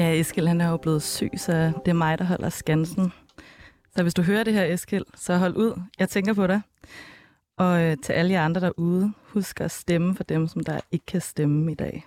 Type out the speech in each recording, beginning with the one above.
Ja, Eskild han er jo blevet syg, så det er mig, der holder skansen. Så hvis du hører det her, Eskild, så hold ud. Jeg tænker på dig. Og øh, til alle jer andre derude, husk at stemme for dem, som der ikke kan stemme i dag.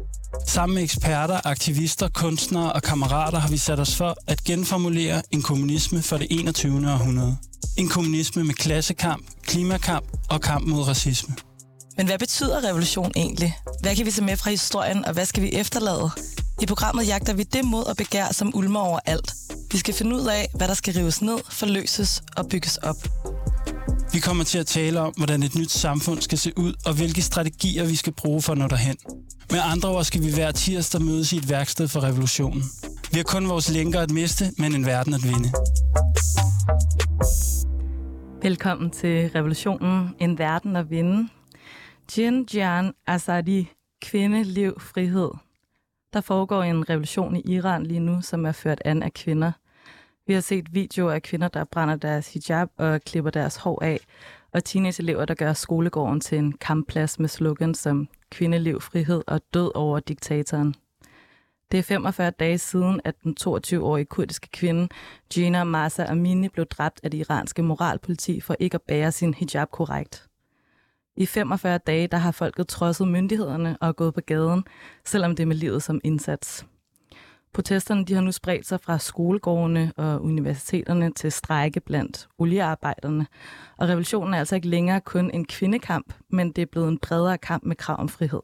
Sammen med eksperter, aktivister, kunstnere og kammerater har vi sat os for at genformulere en kommunisme for det 21. århundrede. En kommunisme med klassekamp, klimakamp og kamp mod racisme. Men hvad betyder revolution egentlig? Hvad kan vi tage med fra historien, og hvad skal vi efterlade? I programmet jagter vi det mod og begær, som ulmer over alt. Vi skal finde ud af, hvad der skal rives ned, forløses og bygges op. Vi kommer til at tale om, hvordan et nyt samfund skal se ud, og hvilke strategier vi skal bruge for at nå derhen. Med andre ord skal vi hver tirsdag mødes i et værksted for revolutionen. Vi har kun vores lænker at miste, men en verden at vinde. Velkommen til Revolutionen, en verden at vinde. Jin Jian Azadi, kvinde, liv, frihed. Der foregår en revolution i Iran lige nu, som er ført an af kvinder. Vi har set videoer af kvinder, der brænder deres hijab og klipper deres hår af, og teenageelever, der gør skolegården til en kampplads med slogan som kvindeliv, frihed og død over diktatoren. Det er 45 dage siden, at den 22-årige kurdiske kvinde Gina Masa Amini blev dræbt af det iranske moralpoliti for ikke at bære sin hijab korrekt. I 45 dage der har folket trodset myndighederne og gået på gaden, selvom det er med livet som indsats. Protesterne de har nu spredt sig fra skolegårdene og universiteterne til strække blandt oliearbejderne. Og revolutionen er altså ikke længere kun en kvindekamp, men det er blevet en bredere kamp med krav om frihed.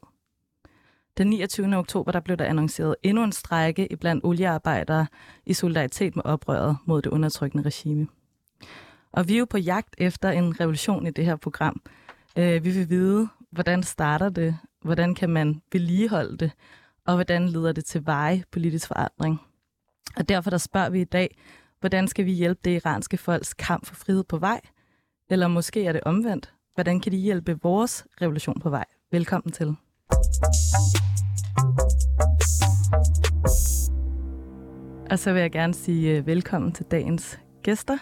Den 29. oktober der blev der annonceret endnu en strække blandt oliearbejdere i solidaritet med oprøret mod det undertrykkende regime. Og vi er jo på jagt efter en revolution i det her program. Øh, vi vil vide, hvordan starter det, hvordan kan man vedligeholde det, og hvordan leder det til veje politisk forandring. Og derfor der spørger vi i dag, hvordan skal vi hjælpe det iranske folks kamp for frihed på vej? Eller måske er det omvendt. Hvordan kan de hjælpe vores revolution på vej? Velkommen til. Og så vil jeg gerne sige uh, velkommen til dagens gæster.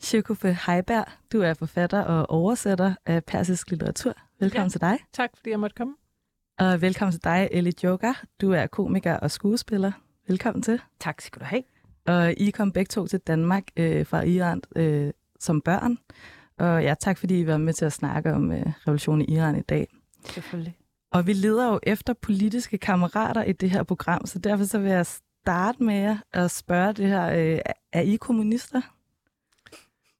Shikofe Heiberg, du er forfatter og oversætter af persisk litteratur. Velkommen ja, til dig. Tak fordi jeg måtte komme. Og velkommen til dig, Ellie Joker. Du er komiker og skuespiller. Velkommen til. Tak skal du have. Og I kom begge to til Danmark øh, fra Iran øh, som børn. Og ja, tak fordi I var med til at snakke om øh, revolutionen i Iran i dag. Selvfølgelig. Og vi leder jo efter politiske kammerater i det her program, så derfor så vil jeg starte med at spørge det her. Øh, er I kommunister?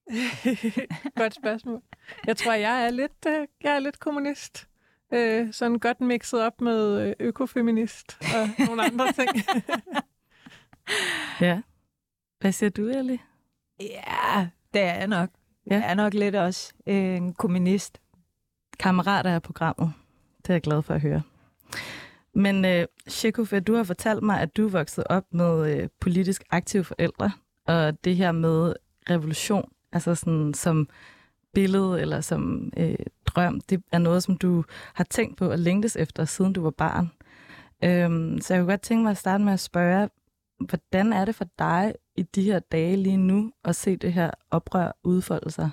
Godt spørgsmål. Jeg tror, jeg er lidt, øh, jeg er lidt kommunist. Øh, sådan godt mixet op med øh, økofeminist og nogle andre ting. ja. Hvad siger du, Ellie? Ja, det er jeg nok. Ja. Jeg er nok lidt også øh, en kommunist. Kammerater af programmet. Det er jeg glad for at høre. Men øh, Shekufe, du har fortalt mig, at du er vokset op med øh, politisk aktive forældre, og det her med revolution, altså sådan som billede eller som øh, drøm, det er noget, som du har tænkt på og længtes efter, siden du var barn. Øhm, så jeg kunne godt tænke mig at starte med at spørge, hvordan er det for dig i de her dage lige nu at se det her oprør udfolde sig?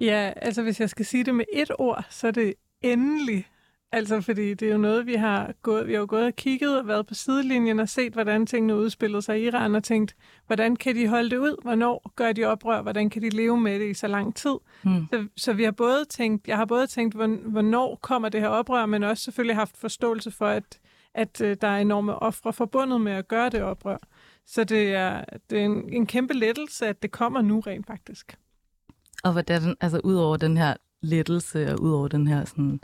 Ja, altså hvis jeg skal sige det med et ord, så er det endelig Altså, fordi det er jo noget, vi har gået, vi har jo gået og kigget og været på sidelinjen og set, hvordan tingene udspillede sig i Iran og tænkt, hvordan kan de holde det ud? Hvornår gør de oprør? Hvordan kan de leve med det i så lang tid? Mm. Så, så vi har både tænkt, jeg har både tænkt, hvornår kommer det her oprør, men også selvfølgelig haft forståelse for, at, at øh, der er enorme ofre forbundet med at gøre det oprør. Så det er, det er en, en kæmpe lettelse, at det kommer nu rent faktisk. Og hvordan, altså ud over den her lettelse og ud over den her sådan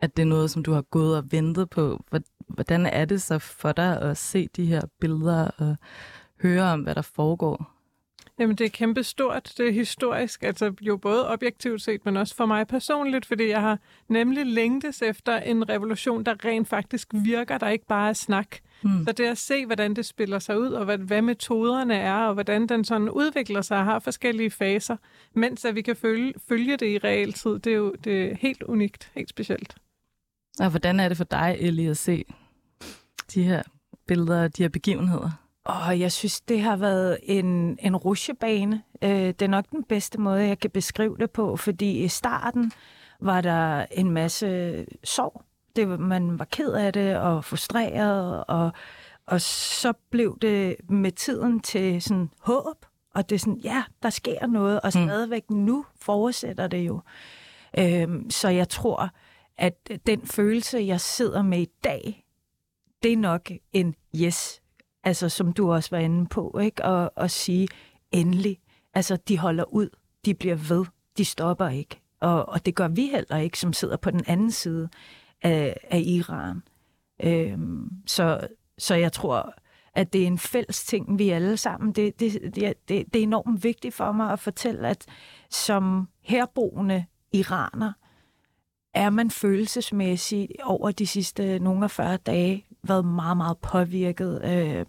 at det er noget, som du har gået og ventet på. hvordan er det så for dig at se de her billeder og høre om, hvad der foregår? Jamen, det er kæmpe stort. Det er historisk, altså jo både objektivt set, men også for mig personligt, fordi jeg har nemlig længtes efter en revolution, der rent faktisk virker, der ikke bare er snak. Mm. Så det at se, hvordan det spiller sig ud, og hvad, hvad metoderne er, og hvordan den sådan udvikler sig og har forskellige faser, mens at vi kan følge, følge det i realtid, det er jo det er helt unikt, helt specielt. Og hvordan er det for dig, Ellie, at se de her billeder og de her begivenheder? Og jeg synes, det har været en, en rusjebane. Øh, det er nok den bedste måde, jeg kan beskrive det på, fordi i starten var der en masse sorg. Det, man var ked af det og frustreret, og, og så blev det med tiden til sådan håb, og det er sådan, ja, der sker noget, og mm. stadigvæk nu fortsætter det jo. Øhm, så jeg tror, at den følelse, jeg sidder med i dag, det er nok en yes altså som du også var inde på, ikke? Og, og sige, endelig, altså de holder ud, de bliver ved, de stopper ikke. Og, og det gør vi heller ikke, som sidder på den anden side af, af Iran. Øhm, så, så jeg tror, at det er en fælles ting, vi alle sammen. Det, det, det, det, det er enormt vigtigt for mig at fortælle, at som herboende iraner, er man følelsesmæssigt over de sidste nogle af 40 dage været meget, meget påvirket. Øh,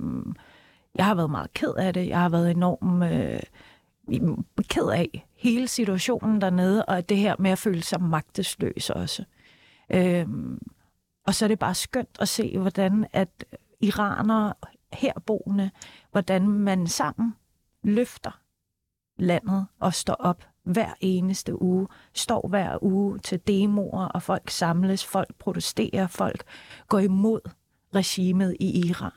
jeg har været meget ked af det. Jeg har været enormt øh, ked af hele situationen dernede, og det her med at føle sig magtesløs også. Øh, og så er det bare skønt at se, hvordan at iranere herboende, hvordan man sammen løfter landet og står op hver eneste uge, står hver uge til demoer, og folk samles, folk protesterer, folk går imod regimet i Iran.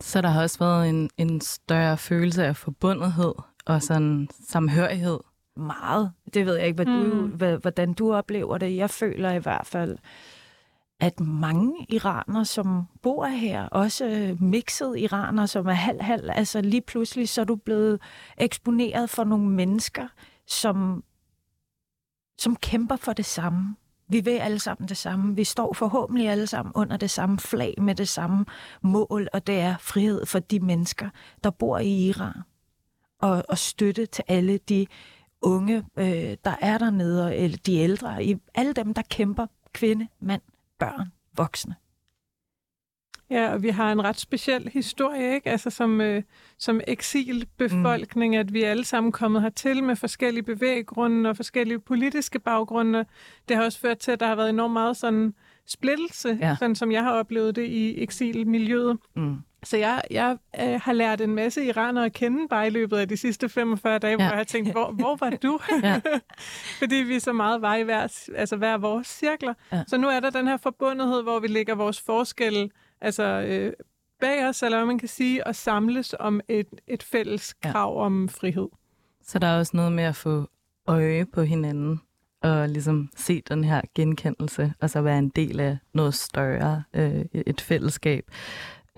Så der har også været en, en større følelse af forbundethed og sådan samhørighed? Meget. Det ved jeg ikke, hvad du, mm. hvad, hvordan du oplever det. Jeg føler i hvert fald, at mange iranere, som bor her, også øh, mixet iranere, som er halv-halv, altså lige pludselig så er du blevet eksponeret for nogle mennesker, som, som kæmper for det samme. Vi vil alle sammen det samme. Vi står forhåbentlig alle sammen under det samme flag med det samme mål, og det er frihed for de mennesker, der bor i Iran. Og, og støtte til alle de unge, øh, der er dernede, eller de ældre, i alle dem, der kæmper, kvinde, mand, børn, voksne. Ja, og vi har en ret speciel historie, ikke? Altså som, øh, som eksilbefolkning, mm. at vi er alle sammen kommet hertil med forskellige bevæggrunde og forskellige politiske baggrunde. Det har også ført til, at der har været enormt meget sådan splittelse, ja. sådan som jeg har oplevet det i eksilmiljøet. Mm. Så jeg, jeg øh, har lært en masse iranere at kende bare i løbet af de sidste 45 dage, ja. hvor jeg har tænkt, hvor, hvor var du? ja. Fordi vi så meget var i hver, altså hver vores cirkler. Ja. Så nu er der den her forbundethed, hvor vi lægger vores forskelle altså, øh, bag os, eller hvad man kan sige, og samles om et, et fælles krav ja. om frihed. Så der er også noget med at få øje på hinanden, og ligesom se den her genkendelse, og så være en del af noget større, øh, et fællesskab.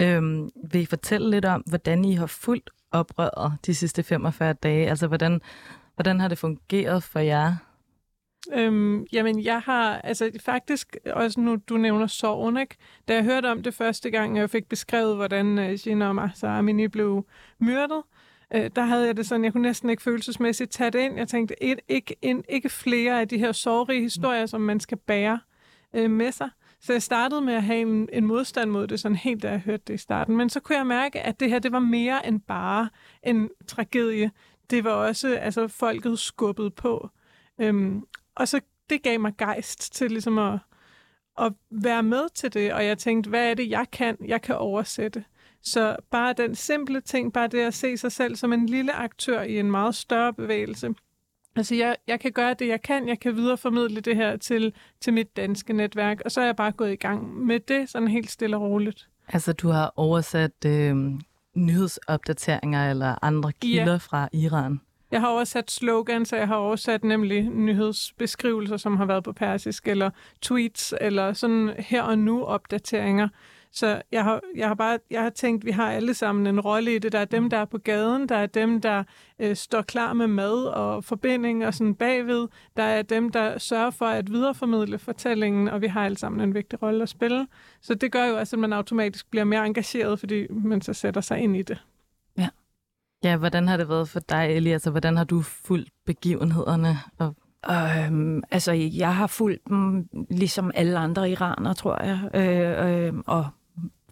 Øhm, vil I fortælle lidt om, hvordan I har fulgt oprøret de sidste 45 dage? Altså, hvordan, hvordan har det fungeret for jer? Øhm, jamen, jeg har altså faktisk også nu, du nævner sorgen, ikke? Da jeg hørte om det første gang, jeg fik beskrevet, hvordan uh, Gina og Mahsa Amini blev myrdet, øh, der havde jeg det sådan, jeg kunne næsten ikke følelsesmæssigt tage det ind. Jeg tænkte, et, ikke, en, ikke flere af de her sorgrige historier, som man skal bære øh, med sig. Så jeg startede med at have en, en modstand mod det, sådan helt da jeg hørte det i starten. Men så kunne jeg mærke, at det her, det var mere end bare en tragedie. Det var også, altså folket skubbet på. Øhm, og så det gav mig gejst til ligesom at, at være med til det, og jeg tænkte, hvad er det, jeg kan? Jeg kan oversætte. Så bare den simple ting, bare det at se sig selv som en lille aktør i en meget større bevægelse. Altså, jeg, jeg kan gøre det, jeg kan. Jeg kan videreformidle det her til, til mit danske netværk, og så er jeg bare gået i gang med det, sådan helt stille og roligt. Altså, du har oversat øh, nyhedsopdateringer eller andre kilder ja. fra Iran? Jeg har oversat slogans, og jeg har oversat nemlig nyhedsbeskrivelser, som har været på persisk, eller tweets, eller sådan her og nu opdateringer. Så jeg har, jeg har bare jeg har tænkt, at vi har alle sammen en rolle i det. Der er dem, der er på gaden, der er dem, der øh, står klar med mad og forbinding og sådan bagved. Der er dem, der sørger for at videreformidle fortællingen, og vi har alle sammen en vigtig rolle at spille. Så det gør jo også, at man automatisk bliver mere engageret, fordi man så sætter sig ind i det. Ja. Ja, hvordan har det været for dig, Elias? Altså, hvordan har du fulgt begivenhederne og Øhm, altså, jeg har fulgt dem ligesom alle andre iranere, tror jeg. Øh, øh, og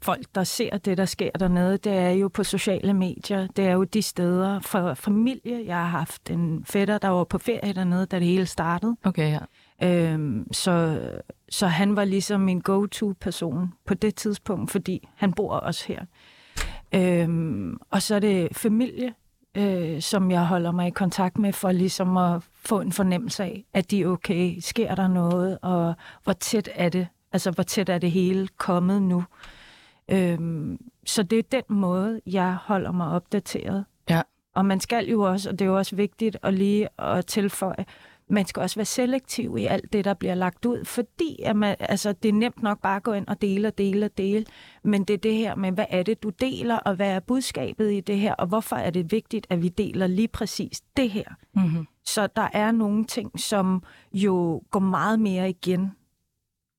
folk, der ser det, der sker dernede, det er jo på sociale medier. Det er jo de steder for familie. Jeg har haft en fætter, der var på ferie dernede, da det hele startede. Okay, ja. Øhm, så, så han var ligesom min go-to-person på det tidspunkt, fordi han bor også her. Øhm, og så er det familie, øh, som jeg holder mig i kontakt med, for ligesom at få en fornemmelse af, at de er okay, sker der noget, og hvor tæt er det, altså hvor tæt er det hele kommet nu. Øhm, så det er den måde, jeg holder mig opdateret. Ja. Og man skal jo også, og det er jo også vigtigt at lige at tilføje, man skal også være selektiv i alt det, der bliver lagt ud, fordi at man, altså, det er nemt nok bare at gå ind og dele og dele og dele, men det er det her med, hvad er det, du deler, og hvad er budskabet i det her, og hvorfor er det vigtigt, at vi deler lige præcis det her. Mm-hmm. Så der er nogle ting, som jo går meget mere igen,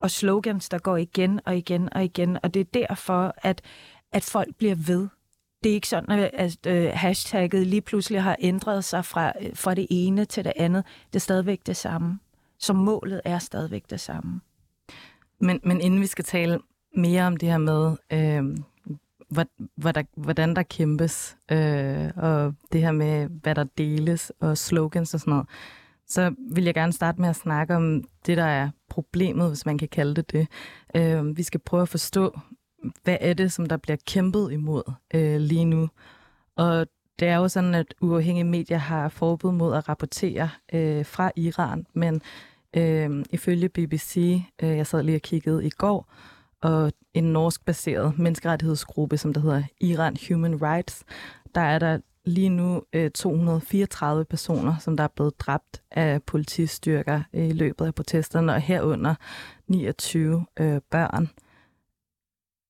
og slogans, der går igen og igen og igen, og det er derfor, at, at folk bliver ved det er ikke sådan, at øh, hashtagget lige pludselig har ændret sig fra, øh, fra det ene til det andet. Det er stadigvæk det samme. Så målet er stadigvæk det samme. Men, men inden vi skal tale mere om det her med, øh, hvordan, hvordan der kæmpes, øh, og det her med, hvad der deles, og slogans og sådan noget, så vil jeg gerne starte med at snakke om det, der er problemet, hvis man kan kalde det det. Øh, vi skal prøve at forstå, hvad er det, som der bliver kæmpet imod øh, lige nu? Og det er jo sådan, at uafhængige medier har forbud mod at rapportere øh, fra Iran, men øh, ifølge BBC, øh, jeg sad lige og kiggede i går, og en norsk-baseret menneskerettighedsgruppe, som der hedder Iran Human Rights, der er der lige nu øh, 234 personer, som der er blevet dræbt af politistyrker øh, i løbet af protesterne, og herunder 29 øh, børn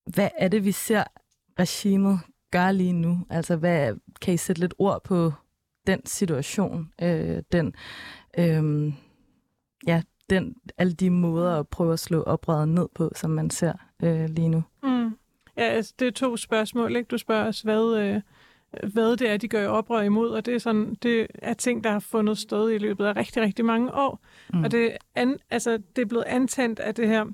hvad er det, vi ser regimet gøre lige nu? Altså, hvad, kan I sætte lidt ord på den situation, øh, den, øh, ja, den, alle de måder at prøve at slå oprøret ned på, som man ser øh, lige nu? Mm. Ja, altså, det er to spørgsmål. Ikke? Du spørger os, hvad, øh, hvad det er, de gør oprør imod, og det er, sådan, det er ting, der har fundet sted i løbet af rigtig, rigtig mange år. Mm. Og det, an, altså, det er blevet antændt af det her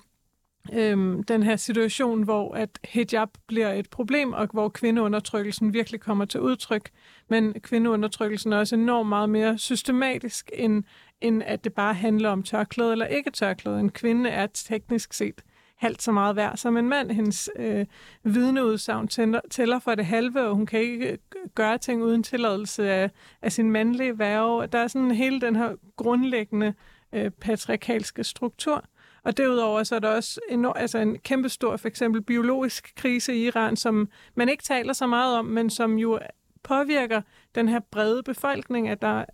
øhm, den her situation, hvor at hijab bliver et problem, og hvor kvindeundertrykkelsen virkelig kommer til udtryk. Men kvindeundertrykkelsen er også enormt meget mere systematisk, end, end at det bare handler om tørklæde eller ikke tørklæde. En kvinde er teknisk set halvt så meget værd som en mand. Hendes øh, vidneudsagn tæller, tæller for det halve, og hun kan ikke øh, gøre ting uden tilladelse af, af sin mandlige værve. Der er sådan hele den her grundlæggende øh, patriarkalske struktur. Og derudover så er der også en, altså en kæmpestor, for eksempel biologisk krise i Iran, som man ikke taler så meget om, men som jo påvirker den her brede befolkning, at der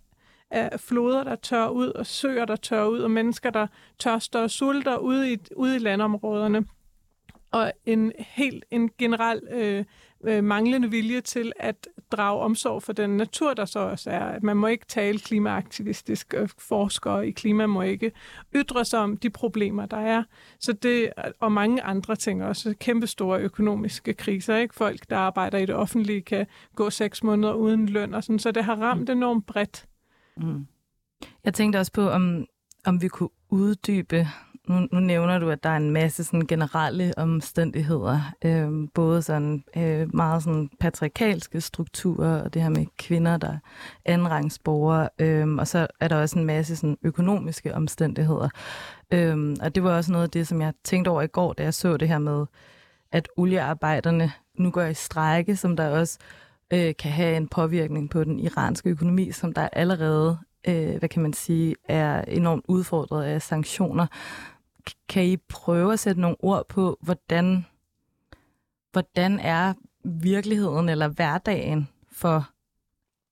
af floder, der tør ud, og søer, der tør ud, og mennesker, der tørster og sulter ude i, ude i landområderne. Og en helt en generel øh, øh, manglende vilje til at drage omsorg for den natur, der så også er. At man må ikke tale klimaaktivistisk, og forskere i klima må ikke ytre sig om de problemer, der er. Så det, og mange andre ting også. Kæmpe store økonomiske kriser. Ikke? Folk, der arbejder i det offentlige, kan gå seks måneder uden løn. Og sådan, så det har ramt enormt bredt. Mm. Jeg tænkte også på, om, om vi kunne uddybe nu, nu nævner du, at der er en masse sådan generelle omstændigheder, øh, både sådan øh, meget sådan patriarkalske strukturer, og det her med kvinder, der er andenrangsborgere, øh, og så er der også en masse sådan økonomiske omstændigheder. Øh, og det var også noget af det, som jeg tænkte over i går, da jeg så det her med, at oliearbejderne nu går i strække, som der også øh, kan have en påvirkning på den iranske økonomi, som der allerede øh, hvad kan man sige, er enormt udfordret af sanktioner kan I prøve at sætte nogle ord på, hvordan, hvordan er virkeligheden eller hverdagen for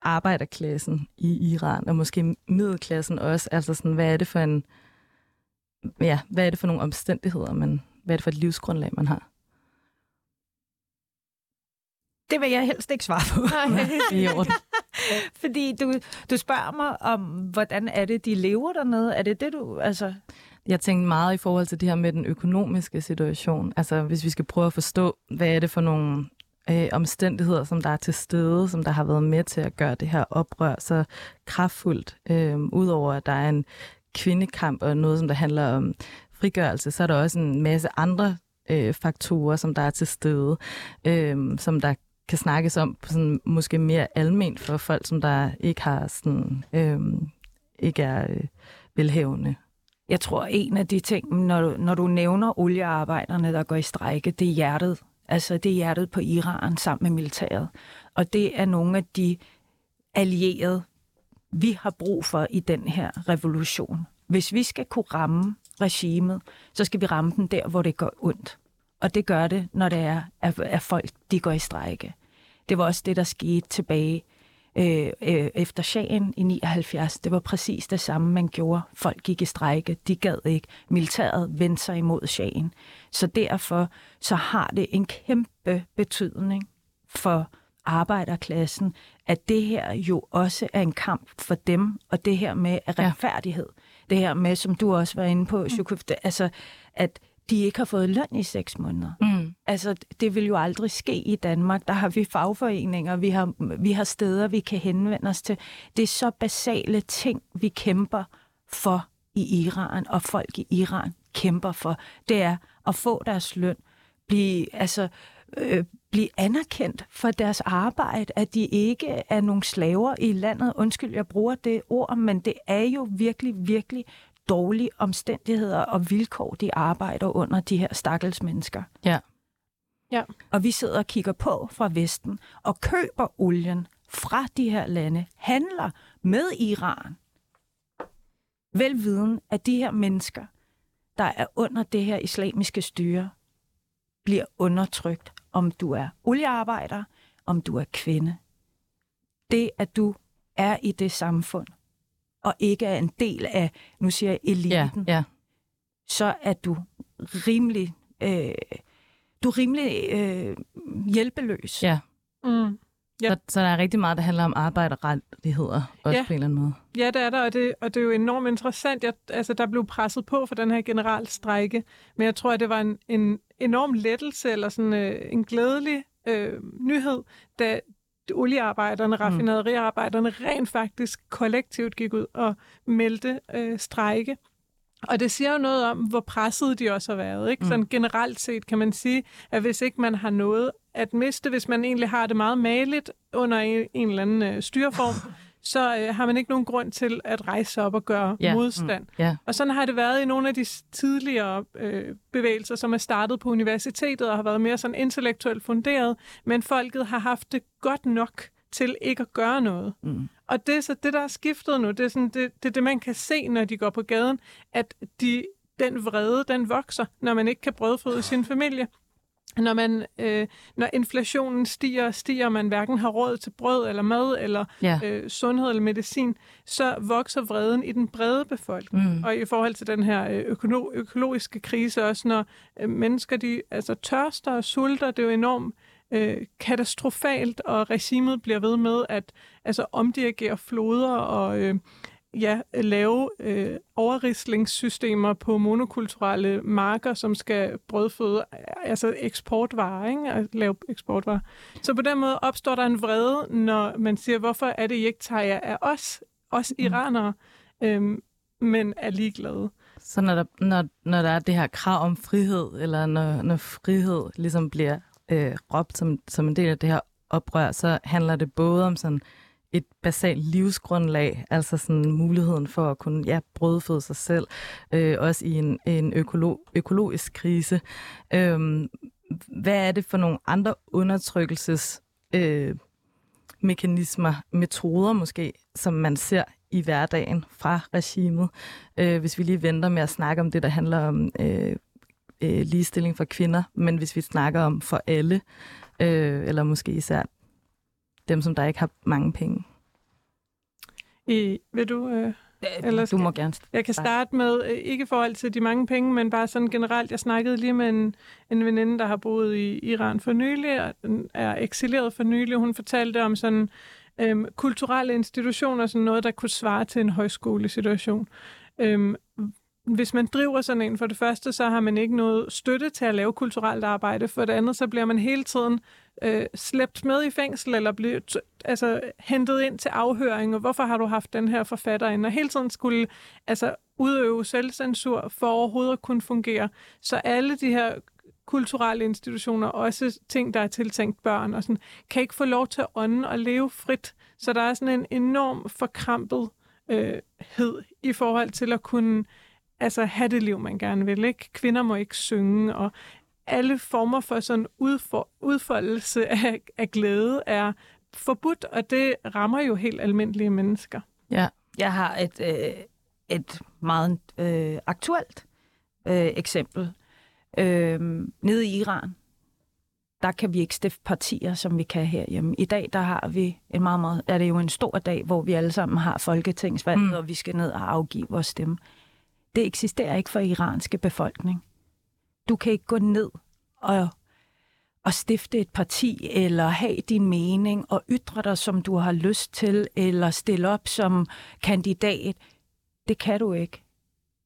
arbejderklassen i Iran, og måske middelklassen også? Altså sådan, hvad er det for en, ja, hvad er det for nogle omstændigheder, man, hvad er det for et livsgrundlag, man har? Det vil jeg helst ikke svare på. Orden. Fordi du, du spørger mig om, hvordan er det, de lever dernede? Er det det, du... Altså... Jeg tænkte meget i forhold til det her med den økonomiske situation. Altså hvis vi skal prøve at forstå, hvad er det for nogle øh, omstændigheder, som der er til stede, som der har været med til at gøre det her oprør så kraftfuldt. Øh, Udover at der er en kvindekamp og noget, som der handler om frigørelse, så er der også en masse andre øh, faktorer, som der er til stede, øh, som der kan snakkes om på sådan måske mere alment for folk, som der ikke har sådan, øh, ikke er øh, velhævende. Jeg tror, en af de ting, når du, når du nævner oliearbejderne, der går i strejke, det er hjertet. Altså, det er hjertet på Iran sammen med militæret. Og det er nogle af de allierede, vi har brug for i den her revolution. Hvis vi skal kunne ramme regimet, så skal vi ramme den der, hvor det går ondt. Og det gør det, når det er, at folk de går i strejke. Det var også det, der skete tilbage øh, øh, efter Shahen i 79. Det var præcis det samme, man gjorde. Folk gik i strejke, de gad ikke. Militæret vendte sig imod Shahen. Så derfor så har det en kæmpe betydning for arbejderklassen, at det her jo også er en kamp for dem, og det her med retfærdighed. Ja. Det her med, som du også var inde på, Shukuf, det, altså, at de ikke har fået løn i seks måneder. Mm. Altså, det vil jo aldrig ske i Danmark. Der har vi fagforeninger, vi har, vi har steder, vi kan henvende os til. Det er så basale ting, vi kæmper for i Iran, og folk i Iran kæmper for. Det er at få deres løn, blive, altså, øh, blive anerkendt for deres arbejde, at de ikke er nogle slaver i landet. Undskyld, jeg bruger det ord, men det er jo virkelig, virkelig dårlige omstændigheder og vilkår, de arbejder under, de her stakkels mennesker. Ja. ja. Og vi sidder og kigger på fra Vesten og køber olien fra de her lande, handler med Iran. Velviden, at de her mennesker, der er under det her islamiske styre, bliver undertrykt, om du er oliearbejder, om du er kvinde. Det, at du er i det samfund, og ikke er en del af, nu siger jeg, eliten, ja, ja. så er du rimelig, øh, du er rimelig øh, hjælpeløs. Ja. Mm. Ja. Så, så der er rigtig meget, der handler om arbejderrettigheder, også ja. på en eller anden måde. Ja, det er der, og det, og det er jo enormt interessant. Jeg, altså, der blev presset på for den her generalstrække, men jeg tror, at det var en, en enorm lettelse, eller sådan øh, en glædelig øh, nyhed, da oliearbejderne, mm. raffinaderiarbejderne rent faktisk kollektivt gik ud og meldte øh, strejke. Og det siger jo noget om, hvor presset de også har været. Ikke? Mm. Sådan generelt set kan man sige, at hvis ikke man har noget at miste, hvis man egentlig har det meget maligt under en, en eller anden øh, styreform, så øh, har man ikke nogen grund til at rejse op og gøre yeah. modstand. Mm. Yeah. Og sådan har det været i nogle af de tidligere øh, bevægelser, som er startet på universitetet og har været mere sådan intellektuelt funderet, men folket har haft det godt nok til ikke at gøre noget. Mm. Og det er så det, der er skiftet nu. Det er, sådan, det, det er det, man kan se, når de går på gaden, at de, den vrede, den vokser, når man ikke kan brødføde sin familie når, man, øh, når inflationen stiger og stiger, og man hverken har råd til brød eller mad, eller ja. øh, sundhed eller medicin, så vokser vreden i den brede befolkning. Mm. Og i forhold til den her øh, økolo- økologiske krise også, når øh, mennesker de, altså tørster og sulter, det er jo enormt øh, katastrofalt, og regimet bliver ved med at altså, omdirigere floder og... Øh, ja, lave øh, overrislingssystemer på monokulturelle marker, som skal brødføde altså eksportvarer, ikke? At lave eksportvarer. Så på den måde opstår der en vrede, når man siger, hvorfor er det, I ikke tager jer af os, os mm. iranere, øhm, men er ligeglade. Så når der, når, når der er det her krav om frihed, eller når, når frihed ligesom bliver øh, råbt som, som en del af det her oprør, så handler det både om sådan et basalt livsgrundlag, altså sådan muligheden for at kunne ja, brødføde sig selv, øh, også i en, en økolo, økologisk krise. Øh, hvad er det for nogle andre undertrykkelses øh, mekanismer, metoder måske, som man ser i hverdagen fra regimet. Øh, hvis vi lige venter med at snakke om det, der handler om øh, øh, ligestilling for kvinder, men hvis vi snakker om for alle, øh, eller måske især dem, som der ikke har mange penge. I, vil du... Øh... Eller du må gerne Jeg kan starte med, øh, ikke i forhold til de mange penge, men bare sådan generelt. Jeg snakkede lige med en, en veninde, der har boet i Iran for nylig, og er eksileret for nylig. Hun fortalte om sådan øhm, kulturelle institutioner, sådan noget, der kunne svare til en højskolesituation. Øhm, hvis man driver sådan en, for det første, så har man ikke noget støtte til at lave kulturelt arbejde. For det andet, så bliver man hele tiden øh, slæbt med i fængsel, eller bliver altså, hentet ind til afhøring, og hvorfor har du haft den her forfatter ind? Og hele tiden skulle altså, udøve selvcensur for overhovedet at kunne fungere. Så alle de her kulturelle institutioner, også ting, der er tiltænkt børn, og sådan, kan ikke få lov til at ånde og leve frit. Så der er sådan en enorm forkrampet øh, hed i forhold til at kunne altså, have det liv, man gerne vil. Ikke? Kvinder må ikke synge, og alle former for sådan udfor, udfoldelse af, af glæde er forbudt, og det rammer jo helt almindelige mennesker. Ja, jeg har et, øh, et meget øh, aktuelt øh, eksempel. Øh, nede i Iran, der kan vi ikke stifte partier, som vi kan herhjemme. I dag, der har vi en meget, meget, er det jo en stor dag, hvor vi alle sammen har folketingsvalg, mm. og vi skal ned og afgive vores stemme. Det eksisterer ikke for iranske befolkning. Du kan ikke gå ned og, og stifte et parti, eller have din mening, og ytre dig, som du har lyst til, eller stille op som kandidat. Det kan du ikke.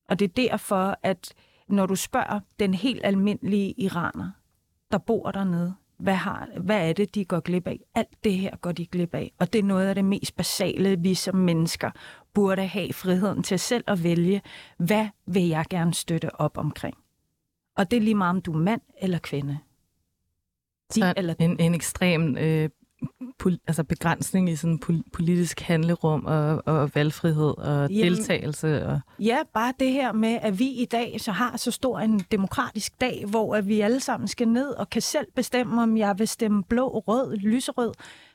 Og det er derfor, at når du spørger den helt almindelige iraner, der bor dernede, hvad, har, hvad er det, de går glip af? Alt det her går de glip af. Og det er noget af det mest basale, vi som mennesker burde have friheden til selv at vælge, hvad vil jeg gerne støtte op omkring. Og det er lige meget, om du er mand eller kvinde. De, Så eller en, en ekstrem øh, pol, altså begrænsning i sådan pol, politisk handlerum og, og valgfrihed og Jamen, deltagelse. Og... Ja, bare det her med, at vi i dag så har så stor en demokratisk dag, hvor at vi alle sammen skal ned og kan selv bestemme, om jeg vil stemme blå, rød, lyserød,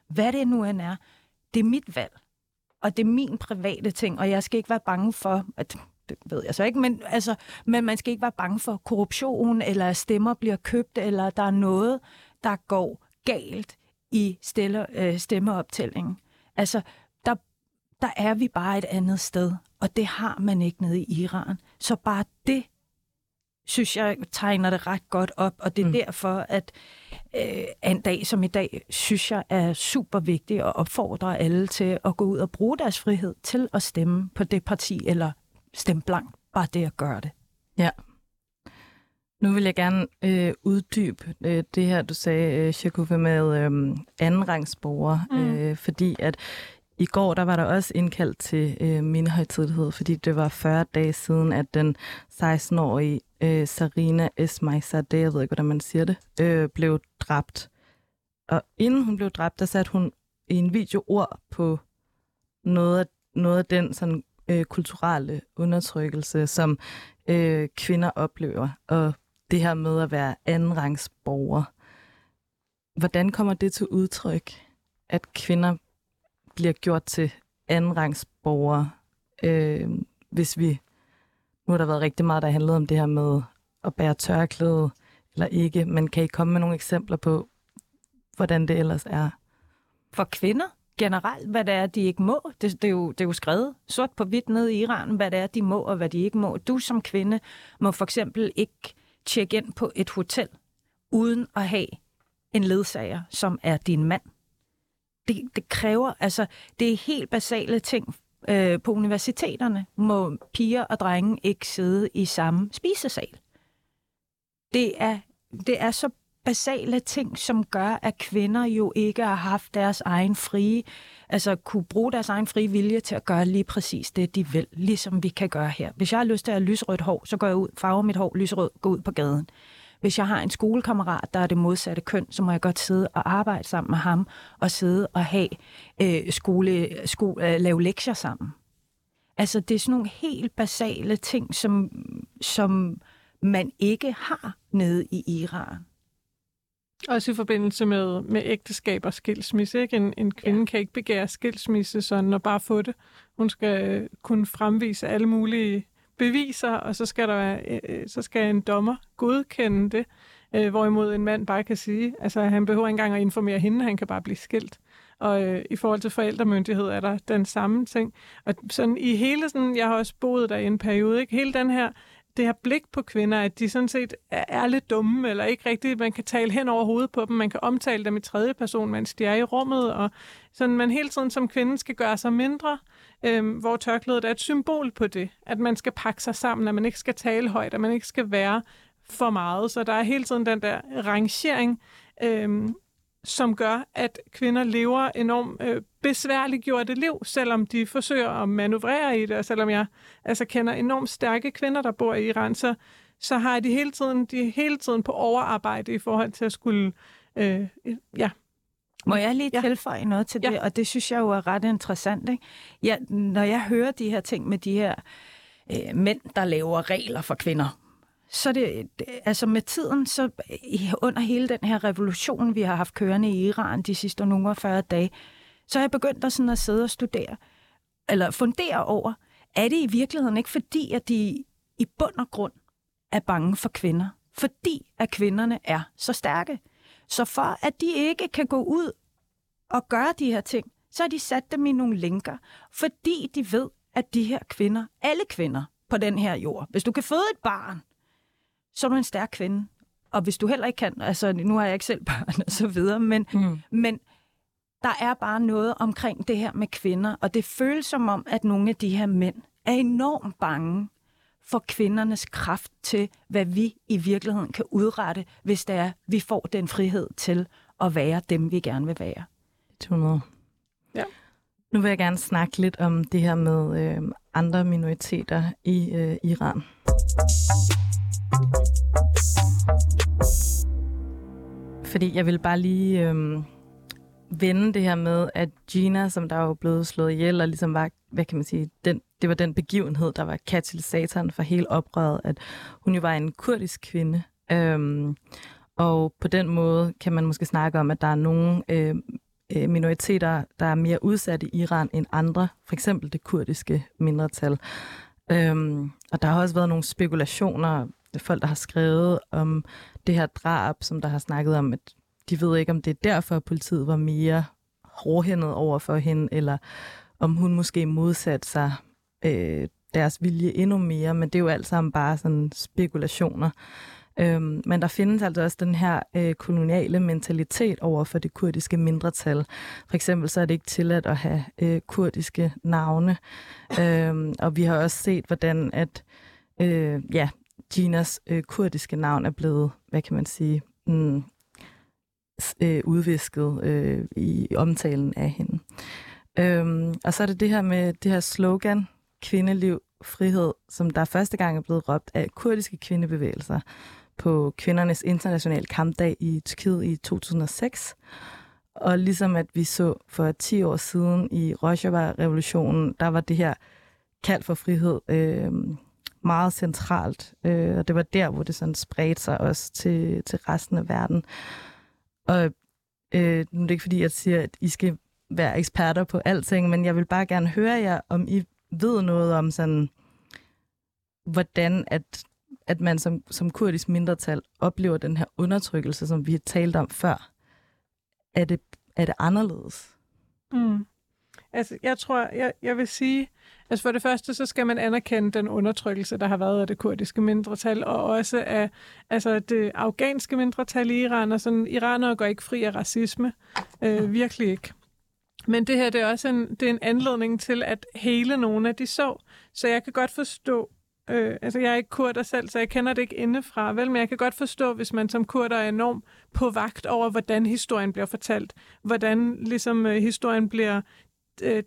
hvad det nu end er. Det er mit valg, og det er min private ting, og jeg skal ikke være bange for, at det ved jeg så ikke, men, altså, men man skal ikke være bange for korruption, eller at stemmer bliver købt, eller der er noget, der går galt i stille, øh, stemmeoptællingen. Altså, der, der er vi bare et andet sted, og det har man ikke nede i Iran. Så bare det, synes jeg, tegner det ret godt op, og det er mm. derfor, at øh, en dag som i dag, synes jeg er super vigtigt at opfordre alle til at gå ud og bruge deres frihed til at stemme på det parti, eller stemme blankt. Bare det at gøre det. Ja. Nu vil jeg gerne øh, uddybe øh, det her, du sagde, øh, Shakuffe, med øh, andenrangsborgere, mm. øh, fordi at i går, der var der også indkaldt til øh, mindehøjtidlighed, fordi det var 40 dage siden, at den 16-årige øh, Sarina Esmaizadeh, jeg ved ikke, hvordan man siger det, øh, blev dræbt. Og inden hun blev dræbt, der satte hun i en video ord på noget af, noget af den sådan, øh, kulturelle undertrykkelse, som øh, kvinder oplever. Og det her med at være andenrangsborger. Hvordan kommer det til udtryk, at kvinder bliver gjort til andenrangsborgere, øh, hvis vi... Nu har der været rigtig meget, der handlede om det her med at bære tørklæde eller ikke, men kan I komme med nogle eksempler på, hvordan det ellers er? For kvinder generelt, hvad det er, de ikke må. Det, det, er, jo, det er jo skrevet sort på hvidt ned i Iran, hvad det er, de må og hvad de ikke må. Du som kvinde må for eksempel ikke tjekke ind på et hotel, uden at have en ledsager, som er din mand. Det, det kræver, altså, det er helt basale ting. Øh, på universiteterne må piger og drenge ikke sidde i samme spisesal. Det er, det er så basale ting, som gør, at kvinder jo ikke har haft deres egen frie, altså kunne bruge deres egen frie vilje til at gøre lige præcis det, de vil, ligesom vi kan gøre her. Hvis jeg har lyst til at have lysrødt hår, så går jeg ud, farver mit hår lysrød, går ud på gaden. Hvis jeg har en skolekammerat, der er det modsatte køn, så må jeg godt sidde og arbejde sammen med ham, og sidde og have øh, skole, skole, øh, lave lektier sammen. Altså, det er sådan nogle helt basale ting, som, som man ikke har nede i Iran. Også i forbindelse med, med ægteskab og skilsmisse. Ikke? En, en kvinde ja. kan ikke begære skilsmisse sådan og bare få det. Hun skal kunne fremvise alle mulige beviser, og så skal, der være, øh, så skal en dommer godkende det. Øh, hvorimod en mand bare kan sige, altså han behøver ikke engang at informere hende, han kan bare blive skilt. Og øh, i forhold til forældremyndighed er der den samme ting. Og sådan i hele sådan, jeg har også boet der i en periode, ikke? hele den her det her blik på kvinder, at de sådan set er lidt dumme, eller ikke rigtigt, man kan tale hen over hovedet på dem, man kan omtale dem i tredje person, mens de er i rummet, og sådan man hele tiden som kvinde skal gøre sig mindre, øhm, hvor tørklædet er et symbol på det, at man skal pakke sig sammen, at man ikke skal tale højt, at man ikke skal være for meget, så der er hele tiden den der rangering, øhm, som gør, at kvinder lever enormt øh, besværliggjorte liv, selvom de forsøger at manøvrere i det, og selvom jeg altså kender enormt stærke kvinder, der bor i Iran, så, så har de hele tiden, de hele tiden på overarbejde i forhold til at skulle, øh, ja, må jeg lige tilføje noget til det? Ja. Og det synes jeg jo er ret interessant. Ikke? Ja, når jeg hører de her ting med de her øh, mænd, der laver regler for kvinder, så det, altså med tiden, så under hele den her revolution, vi har haft kørende i Iran de sidste nogle 40 dage, så har jeg begyndt at, sådan at sidde og studere, eller fundere over, er det i virkeligheden ikke fordi, at de i bund og grund er bange for kvinder? Fordi at kvinderne er så stærke. Så for at de ikke kan gå ud og gøre de her ting, så har de sat dem i nogle lænker, fordi de ved, at de her kvinder, alle kvinder på den her jord, hvis du kan føde et barn, så er du en stærk kvinde. Og hvis du heller ikke kan, altså nu har jeg ikke selv børn og så videre, men, mm. men der er bare noget omkring det her med kvinder, og det føles som om, at nogle af de her mænd er enormt bange for kvindernes kraft til, hvad vi i virkeligheden kan udrette, hvis det er, vi får den frihed til at være dem, vi gerne vil være. 200. Ja. Nu vil jeg gerne snakke lidt om det her med øh, andre minoriteter i øh, Iran. Fordi jeg vil bare lige øhm, vende det her med, at Gina, som der er jo blevet slået ihjel, og ligesom var, hvad kan man sige, den, det var den begivenhed, der var katalysatoren for hele oprøret, at hun jo var en kurdisk kvinde. Øhm, og på den måde kan man måske snakke om, at der er nogle øhm, øh minoriteter, der er mere udsatte i Iran end andre, for eksempel det kurdiske mindretal. Øhm, og der har også været nogle spekulationer, folk, der har skrevet om det her drab, som der har snakket om, at de ved ikke, om det er derfor, at politiet var mere hårdhændet over for hende, eller om hun måske modsatte sig øh, deres vilje endnu mere, men det er jo alt sammen bare sådan spekulationer. Øhm, men der findes altså også den her øh, koloniale mentalitet over for det kurdiske mindretal. For eksempel så er det ikke tilladt at have øh, kurdiske navne. Øhm, og vi har også set, hvordan at øh, ja, Ginas øh, kurdiske navn er blevet, hvad kan man sige, mm, øh, udvisket øh, i omtalen af hende. Øhm, og så er det det her med det her slogan, kvindeliv, frihed, som der første gang er blevet råbt af kurdiske kvindebevægelser på kvindernes internationale kampdag i Tyrkiet i 2006. Og ligesom at vi så for 10 år siden i Rojava-revolutionen, der var det her kald for frihed øh, meget centralt. Øh, og det var der, hvor det sådan spredte sig også til, til resten af verden. Og øh, nu er det ikke fordi, jeg siger, at I skal være eksperter på alting, men jeg vil bare gerne høre jer, om I ved noget om sådan, hvordan at, at man som, som kurdisk mindretal oplever den her undertrykkelse, som vi har talt om før. Er det, er det anderledes? Mm. Altså, jeg tror, jeg, jeg vil sige, altså for det første, så skal man anerkende den undertrykkelse, der har været af det kurdiske mindretal, og også af altså det afghanske mindretal i Iran, og sådan, iranere går ikke fri af racisme. Øh, virkelig ikke. Men det her, det er også en, det er en anledning til at hele nogle af de så. Så jeg kan godt forstå, øh, altså jeg er ikke kurder selv, så jeg kender det ikke indefra, vel, men jeg kan godt forstå, hvis man som kurder er enormt på vagt over, hvordan historien bliver fortalt, hvordan ligesom øh, historien bliver øh,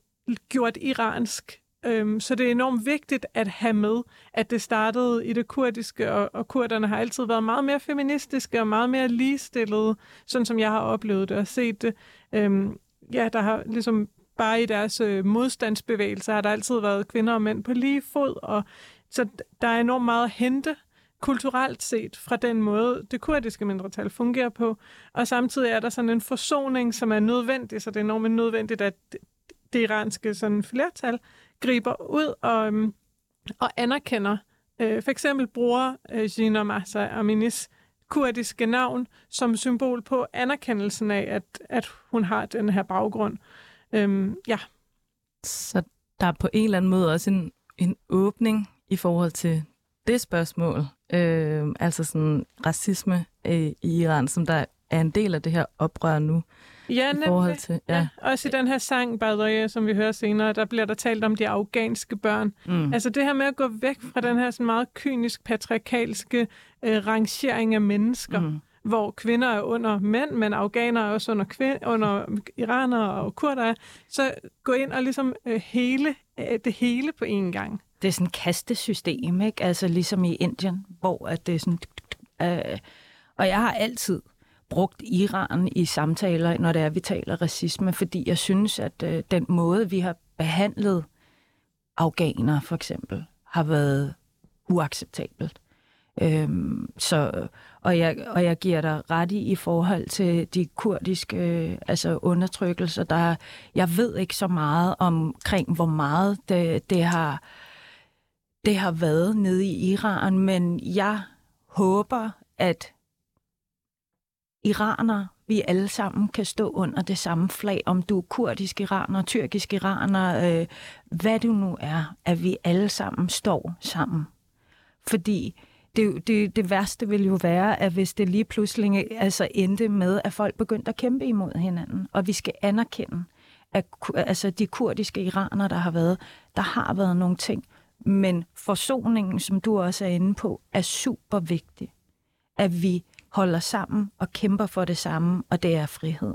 gjort iransk. Øhm, så det er enormt vigtigt at have med, at det startede i det kurdiske, og, og kurderne har altid været meget mere feministiske og meget mere ligestillede, sådan som jeg har oplevet det og set det. Øhm, ja, der har ligesom bare i deres øh, modstandsbevægelser har der altid været kvinder og mænd på lige fod, og så der er enormt meget at hente kulturelt set fra den måde, det kurdiske mindretal fungerer på. Og samtidig er der sådan en forsoning, som er nødvendig, så det er enormt nødvendigt, at det iranske sådan flertal griber ud og, øhm, og anerkender. Øh, for eksempel bruger øh, Gina Massa Aminis kurdiske navn som symbol på anerkendelsen af, at, at hun har den her baggrund. Øhm, ja. Så der er på en eller anden måde også en, en åbning i forhold til det spørgsmål, øh, altså sådan racisme øh, i Iran, som der er en del af det her oprør nu. Ja, i forhold til, ja. ja. Også i den her sang, Badrige, som vi hører senere, der bliver der talt om de afghanske børn. Mm. Altså det her med at gå væk fra den her sådan meget kynisk, patriarkalske øh, rangering af mennesker, mm. hvor kvinder er under mænd, men afghanere er også under, kvind- under iranere og kurder. Så gå ind og ligesom øh, hele øh, det hele på én gang. Det er sådan et kastesystem, ikke? Altså ligesom i Indien, hvor at det er sådan... Øh, og jeg har altid brugt Iran i samtaler, når det er, vi taler racisme, fordi jeg synes, at øh, den måde, vi har behandlet afghanere for eksempel, har været uacceptabelt. Øhm, så, og, jeg, og jeg giver dig ret i i forhold til de kurdiske øh, altså undertrykkelser. Der, jeg ved ikke så meget omkring, hvor meget det, det, har, det har været nede i Iran, men jeg håber, at iraner, vi alle sammen kan stå under det samme flag, om du er kurdisk iraner, tyrkisk iraner, øh, hvad du nu er, at vi alle sammen står sammen. Fordi det, det, det værste vil jo være, at hvis det lige pludselig altså endte med, at folk begyndte at kæmpe imod hinanden, og vi skal anerkende, at altså de kurdiske iranere, der har været, der har været nogle ting, men forsoningen, som du også er inde på, er super vigtig. At vi holder sammen og kæmper for det samme, og det er frihed.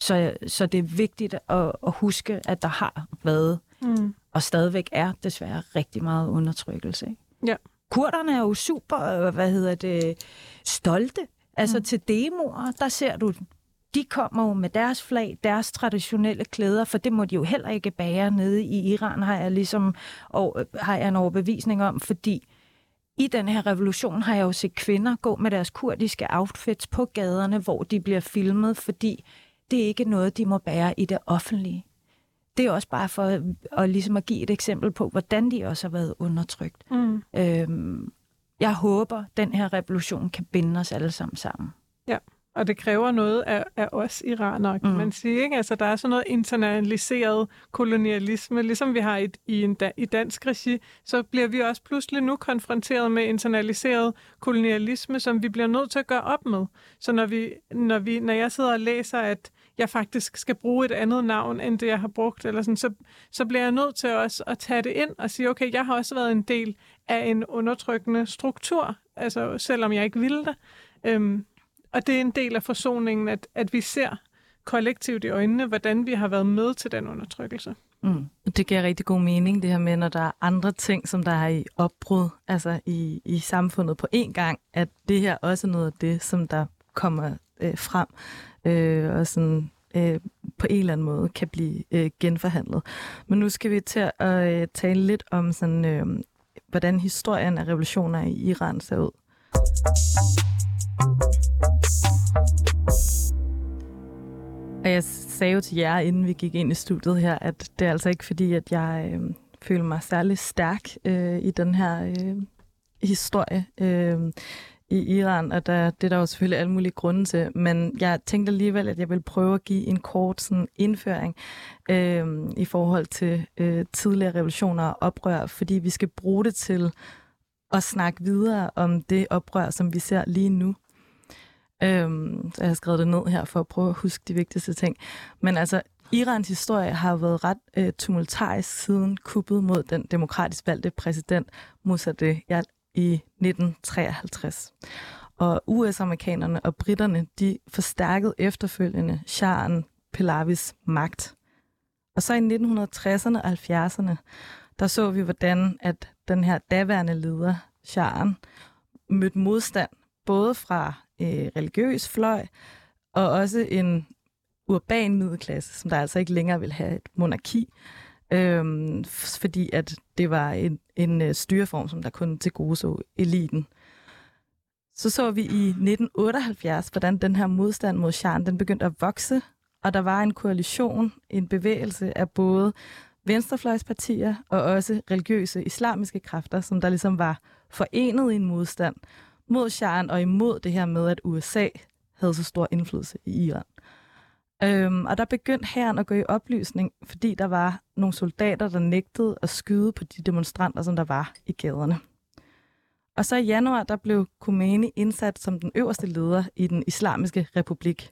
Så, så det er vigtigt at, at huske, at der har været, mm. og stadigvæk er desværre rigtig meget undertrykkelse. Ikke? Ja. Kurderne er jo super, øh, hvad hedder det, stolte. Altså mm. til demoer, der ser du, de kommer jo med deres flag, deres traditionelle klæder, for det må de jo heller ikke bære nede i Iran, har jeg ligesom og, har jeg en overbevisning om, fordi i den her revolution har jeg jo set kvinder gå med deres kurdiske outfits på gaderne, hvor de bliver filmet, fordi det er ikke noget, de må bære i det offentlige. Det er også bare for at, at, ligesom at give et eksempel på, hvordan de også har været undertrykt. Mm. Øhm, jeg håber, den her revolution kan binde os alle sammen sammen. Ja. Og det kræver noget af, af os iranere, kan mm. man sige. Ikke? Altså, der er sådan noget internaliseret kolonialisme, ligesom vi har i, i, en da, i dansk regi, så bliver vi også pludselig nu konfronteret med internaliseret kolonialisme, som vi bliver nødt til at gøre op med. Så når, vi, når, vi, når jeg sidder og læser, at jeg faktisk skal bruge et andet navn, end det jeg har brugt, eller sådan, så, så bliver jeg nødt til også at tage det ind og sige, okay, jeg har også været en del af en undertrykkende struktur, altså selvom jeg ikke ville det. Øhm, og det er en del af forsoningen, at, at vi ser kollektivt i øjnene, hvordan vi har været med til den undertrykkelse. Mm. Det giver rigtig god mening, det her med, når der er andre ting, som der er i opbrud altså i, i samfundet på én gang, at det her også er noget af det, som der kommer øh, frem, øh, og sådan øh, på en eller anden måde kan blive øh, genforhandlet. Men nu skal vi til at øh, tale lidt om, sådan, øh, hvordan historien af revolutioner i Iran ser ud. Og jeg sagde jo til jer, inden vi gik ind i studiet her, at det er altså ikke fordi, at jeg øh, føler mig særlig stærk øh, i den her øh, historie øh, i Iran, og der, det er der jo selvfølgelig alle mulige grunde til, men jeg tænkte alligevel, at jeg vil prøve at give en kort sådan, indføring øh, i forhold til øh, tidligere revolutioner og oprør, fordi vi skal bruge det til at snakke videre om det oprør, som vi ser lige nu. Øhm, så jeg har skrevet det ned her for at prøve at huske de vigtigste ting. Men altså, Irans historie har været ret øh, tumultarisk siden kuppet mod den demokratisk valgte præsident Mossadegh i 1953. Og US-amerikanerne og britterne, de forstærkede efterfølgende Shahen Pahlavis magt. Og så i 1960'erne og 70'erne, der så vi, hvordan at den her daværende leder, Shahen, mødte modstand både fra øh, religiøs fløj, og også en urban middelklasse, som der altså ikke længere vil have et monarki, øh, fordi at det var en, en øh, styreform, som der kun til gode så eliten. Så så vi i 1978, hvordan den her modstand mod Shahen, den begyndte at vokse, og der var en koalition, en bevægelse af både venstrefløjspartier og også religiøse islamiske kræfter, som der ligesom var forenet i en modstand mod Shahen og imod det her med, at USA havde så stor indflydelse i Iran. Øhm, og der begyndte herren at gå i oplysning, fordi der var nogle soldater, der nægtede at skyde på de demonstranter, som der var i gaderne. Og så i januar, der blev Khomeini indsat som den øverste leder i den islamiske republik.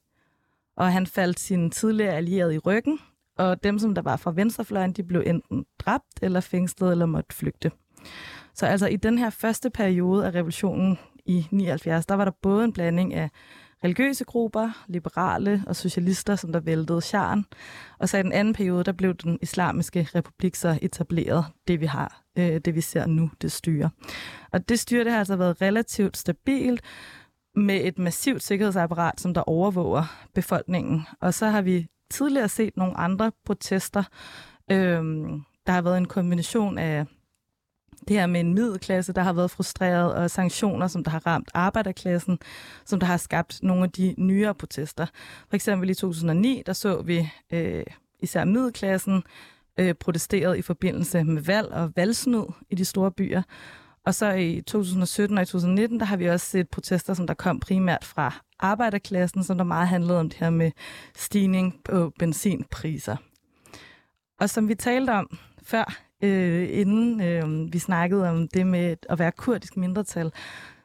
Og han faldt sin tidligere allierede i ryggen, og dem, som der var fra venstrefløjen, de blev enten dræbt eller fængslet eller måtte flygte. Så altså i den her første periode af revolutionen i 79, der var der både en blanding af religiøse grupper, liberale og socialister, som der væltede Sharen. Og så i den anden periode, der blev den islamiske republik så etableret, det vi har, øh, det vi ser nu, det styre. Og det styre, det har altså været relativt stabilt, med et massivt sikkerhedsapparat, som der overvåger befolkningen. Og så har vi tidligere set nogle andre protester. Øhm, der har været en kombination af det her med en middelklasse, der har været frustreret, og sanktioner, som der har ramt arbejderklassen, som der har skabt nogle af de nyere protester. For eksempel i 2009, der så vi øh, især middelklassen øh, protesteret i forbindelse med valg og valgsnyd i de store byer. Og så i 2017 og i 2019, der har vi også set protester, som der kom primært fra arbejderklassen, som der meget handlede om det her med stigning på benzinpriser. Og som vi talte om før, øh, inden øh, vi snakkede om det med at være kurdisk mindretal,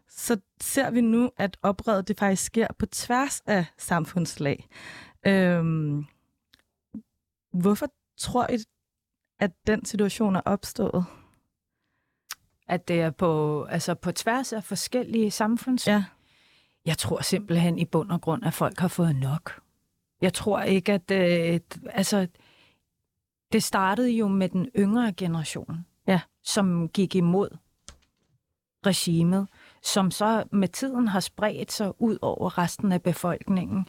så ser vi nu, at oprøret det faktisk sker på tværs af samfundslag. Øh, hvorfor tror I, at den situation er opstået? At det er på, altså på tværs af forskellige samfunds... Ja. Jeg tror simpelthen i bund og grund, at folk har fået nok. Jeg tror ikke, at... Øh, altså, det startede jo med den yngre generation, ja. som gik imod regimet, som så med tiden har spredt sig ud over resten af befolkningen.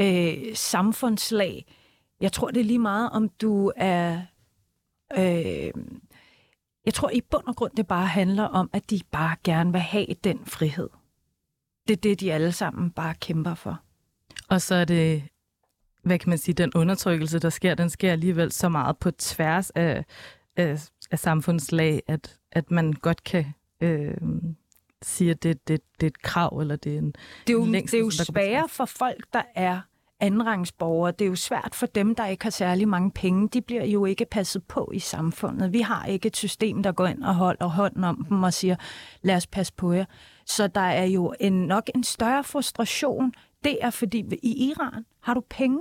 Øh, samfundslag. Jeg tror, det er lige meget, om du er... Øh, jeg tror i bund og grund, det bare handler om, at de bare gerne vil have den frihed. Det er det, de alle sammen bare kæmper for. Og så er det hvad kan man sige, den undertrykkelse, der sker, den sker alligevel så meget på tværs af, af, af samfundslag, at, at man godt kan øh, sige, at det, det, det er et krav, eller det er en Det er jo, længste, det er jo sværere for folk, der er andenrangsborgere. Det er jo svært for dem, der ikke har særlig mange penge. De bliver jo ikke passet på i samfundet. Vi har ikke et system, der går ind og holder hånden om dem og siger, lad os passe på jer. Så der er jo en, nok en større frustration. Det er fordi, i Iran har du penge,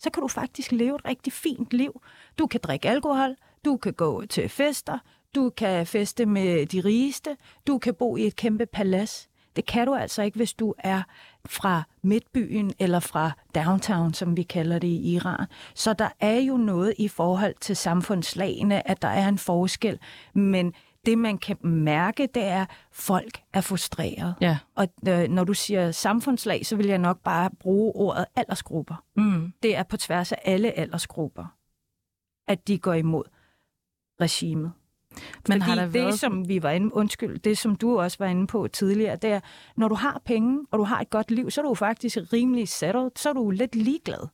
så kan du faktisk leve et rigtig fint liv. Du kan drikke alkohol, du kan gå til fester, du kan feste med de rigeste, du kan bo i et kæmpe palads. Det kan du altså ikke, hvis du er fra midtbyen eller fra downtown, som vi kalder det i Iran. Så der er jo noget i forhold til samfundslagene, at der er en forskel, men det, man kan mærke, det er, at folk er frustreret. Ja. Og øh, når du siger samfundslag, så vil jeg nok bare bruge ordet aldersgrupper. Mm. Det er på tværs af alle aldersgrupper, at de går imod regimet. Men Fordi har der det, været... som vi var inde, undskyld, det som du også var inde på tidligere, det er, når du har penge, og du har et godt liv, så er du faktisk rimelig settled, så er du lidt ligeglad.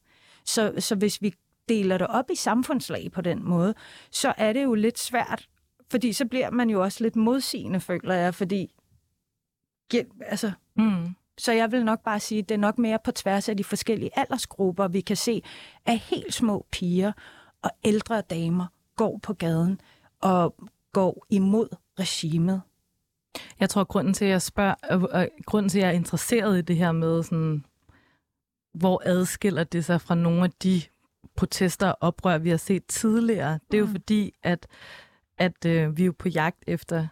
Så, så hvis vi deler det op i samfundslag på den måde, så er det jo lidt svært fordi så bliver man jo også lidt modsigende, føler jeg, fordi... Altså, mm. Så jeg vil nok bare sige, at det er nok mere på tværs af de forskellige aldersgrupper, vi kan se, at helt små piger og ældre damer går på gaden og går imod regimet. Jeg tror, grunden til, at jeg spørger, og grunden til, at jeg er interesseret i det her med, sådan, hvor adskiller det sig fra nogle af de protester og oprør, vi har set tidligere, det er jo mm. fordi, at at øh, vi er jo på jagt efter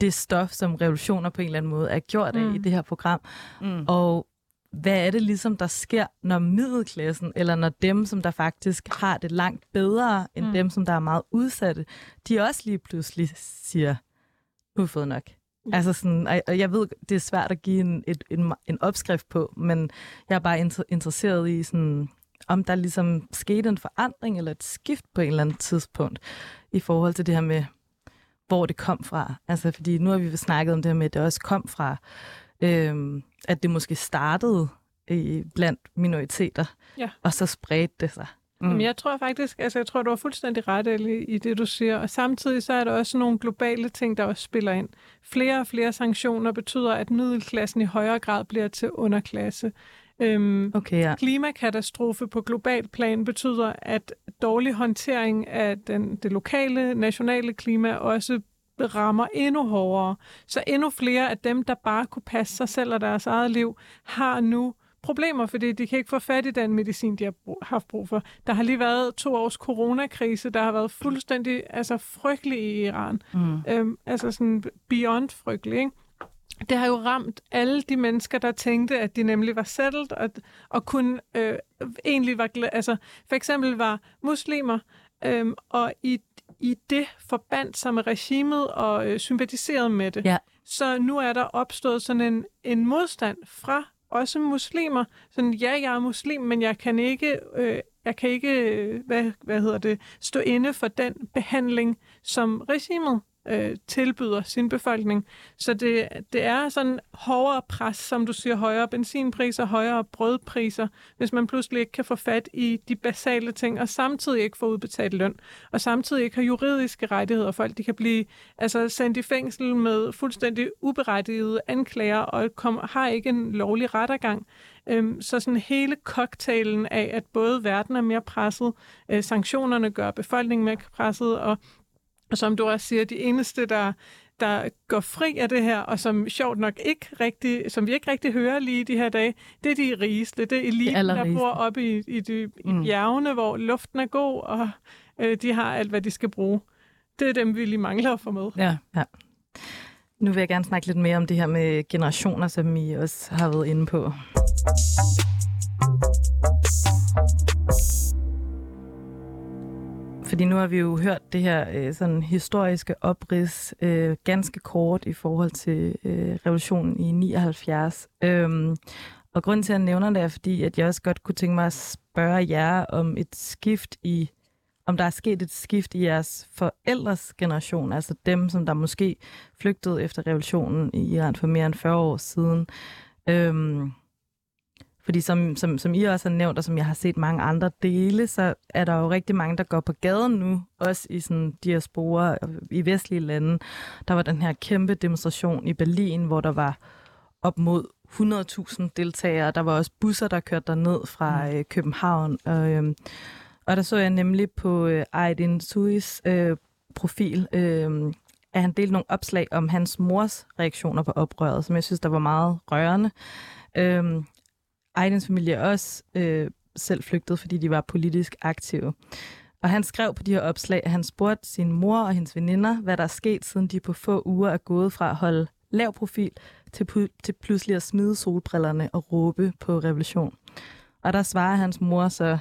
det stof, som revolutioner på en eller anden måde er gjort af mm. i det her program. Mm. Og hvad er det ligesom, der sker, når middelklassen, eller når dem, som der faktisk har det langt bedre, end mm. dem, som der er meget udsatte, de også lige pludselig siger, nu har fået nok. Mm. Altså sådan, og jeg ved, det er svært at give en, et, en, en opskrift på, men jeg er bare inter- interesseret i sådan, om der ligesom skete en forandring eller et skift på en eller anden tidspunkt i forhold til det her med, hvor det kom fra. Altså, fordi nu har vi snakket om det her med, at det også kom fra, øhm, at det måske startede i, blandt minoriteter, ja. og så spredte det sig. Mm. Jamen, jeg tror faktisk, altså jeg tror, du har fuldstændig ret i, i det, du siger. Og samtidig så er der også nogle globale ting, der også spiller ind. Flere og flere sanktioner betyder, at middelklassen i højere grad bliver til underklasse. Øhm, okay, ja. Klimakatastrofe på global plan betyder, at dårlig håndtering af den, det lokale, nationale klima også rammer endnu hårdere. Så endnu flere af dem, der bare kunne passe sig selv og deres eget liv, har nu problemer, fordi de kan ikke få fat i den medicin, de har haft brug for. Der har lige været to års coronakrise, der har været fuldstændig altså, frygtelig i Iran. Mm. Øhm, altså sådan beyond frygtelig, ikke? Det har jo ramt alle de mennesker, der tænkte, at de nemlig var settled, og, og kun øh, egentlig var... Altså, for eksempel var muslimer, øh, og i, i det forbandt sig med regimet og øh, sympatiserede med det. Ja. Så nu er der opstået sådan en, en modstand fra også muslimer. Sådan, ja, jeg er muslim, men jeg kan ikke, øh, jeg kan ikke øh, hvad, hvad hedder det, stå inde for den behandling, som regimet øh, tilbyder sin befolkning. Så det, det er sådan hårdere pres, som du siger, højere benzinpriser, højere brødpriser, hvis man pludselig ikke kan få fat i de basale ting, og samtidig ikke få udbetalt løn, og samtidig ikke har juridiske rettigheder. Folk de kan blive altså, sendt i fængsel med fuldstændig uberettigede anklager, og kom, har ikke en lovlig rettergang. Øhm, så sådan hele cocktailen af, at både verden er mere presset, øh, sanktionerne gør befolkningen mere presset, og og som du også siger, de eneste, der, der går fri af det her, og som sjovt nok ikke rigtig, som vi ikke rigtig hører lige de her dage, det er de rigeste. Det er eliten, der bor oppe i, i, de, i mm. bjergene, hvor luften er god, og øh, de har alt, hvad de skal bruge. Det er dem, vi lige mangler at få med. Ja, ja. Nu vil jeg gerne snakke lidt mere om det her med generationer, som I også har været inde på. Fordi nu har vi jo hørt det her øh, sådan historiske oprids øh, ganske kort i forhold til øh, revolutionen i 79. Øhm, og grunden til, at jeg nævner det, er fordi, at jeg også godt kunne tænke mig at spørge jer om et skift i, om der er sket et skift i jeres forældres generation, altså dem, som der måske flygtede efter revolutionen i Iran for mere end 40 år siden. Øhm, fordi som, som, som I også har nævnt, og som jeg har set mange andre dele, så er der jo rigtig mange, der går på gaden nu, også i sådan diaspora i vestlige lande. Der var den her kæmpe demonstration i Berlin, hvor der var op mod 100.000 deltagere. Der var også busser, der kørte ned fra mm. øh, København. Og, øh, og der så jeg nemlig på øh, Aydin Suis øh, profil, øh, at han delte nogle opslag om hans mors reaktioner på oprøret, som jeg synes, der var meget rørende. Øh, Aydens familie også øh, selv flygtet, fordi de var politisk aktive. Og han skrev på de her opslag, at han spurgte sin mor og hendes veninder, hvad der er sket, siden de på få uger er gået fra at holde lav profil til, til pludselig at smide solbrillerne og råbe på revolution. Og der svarer hans mor så,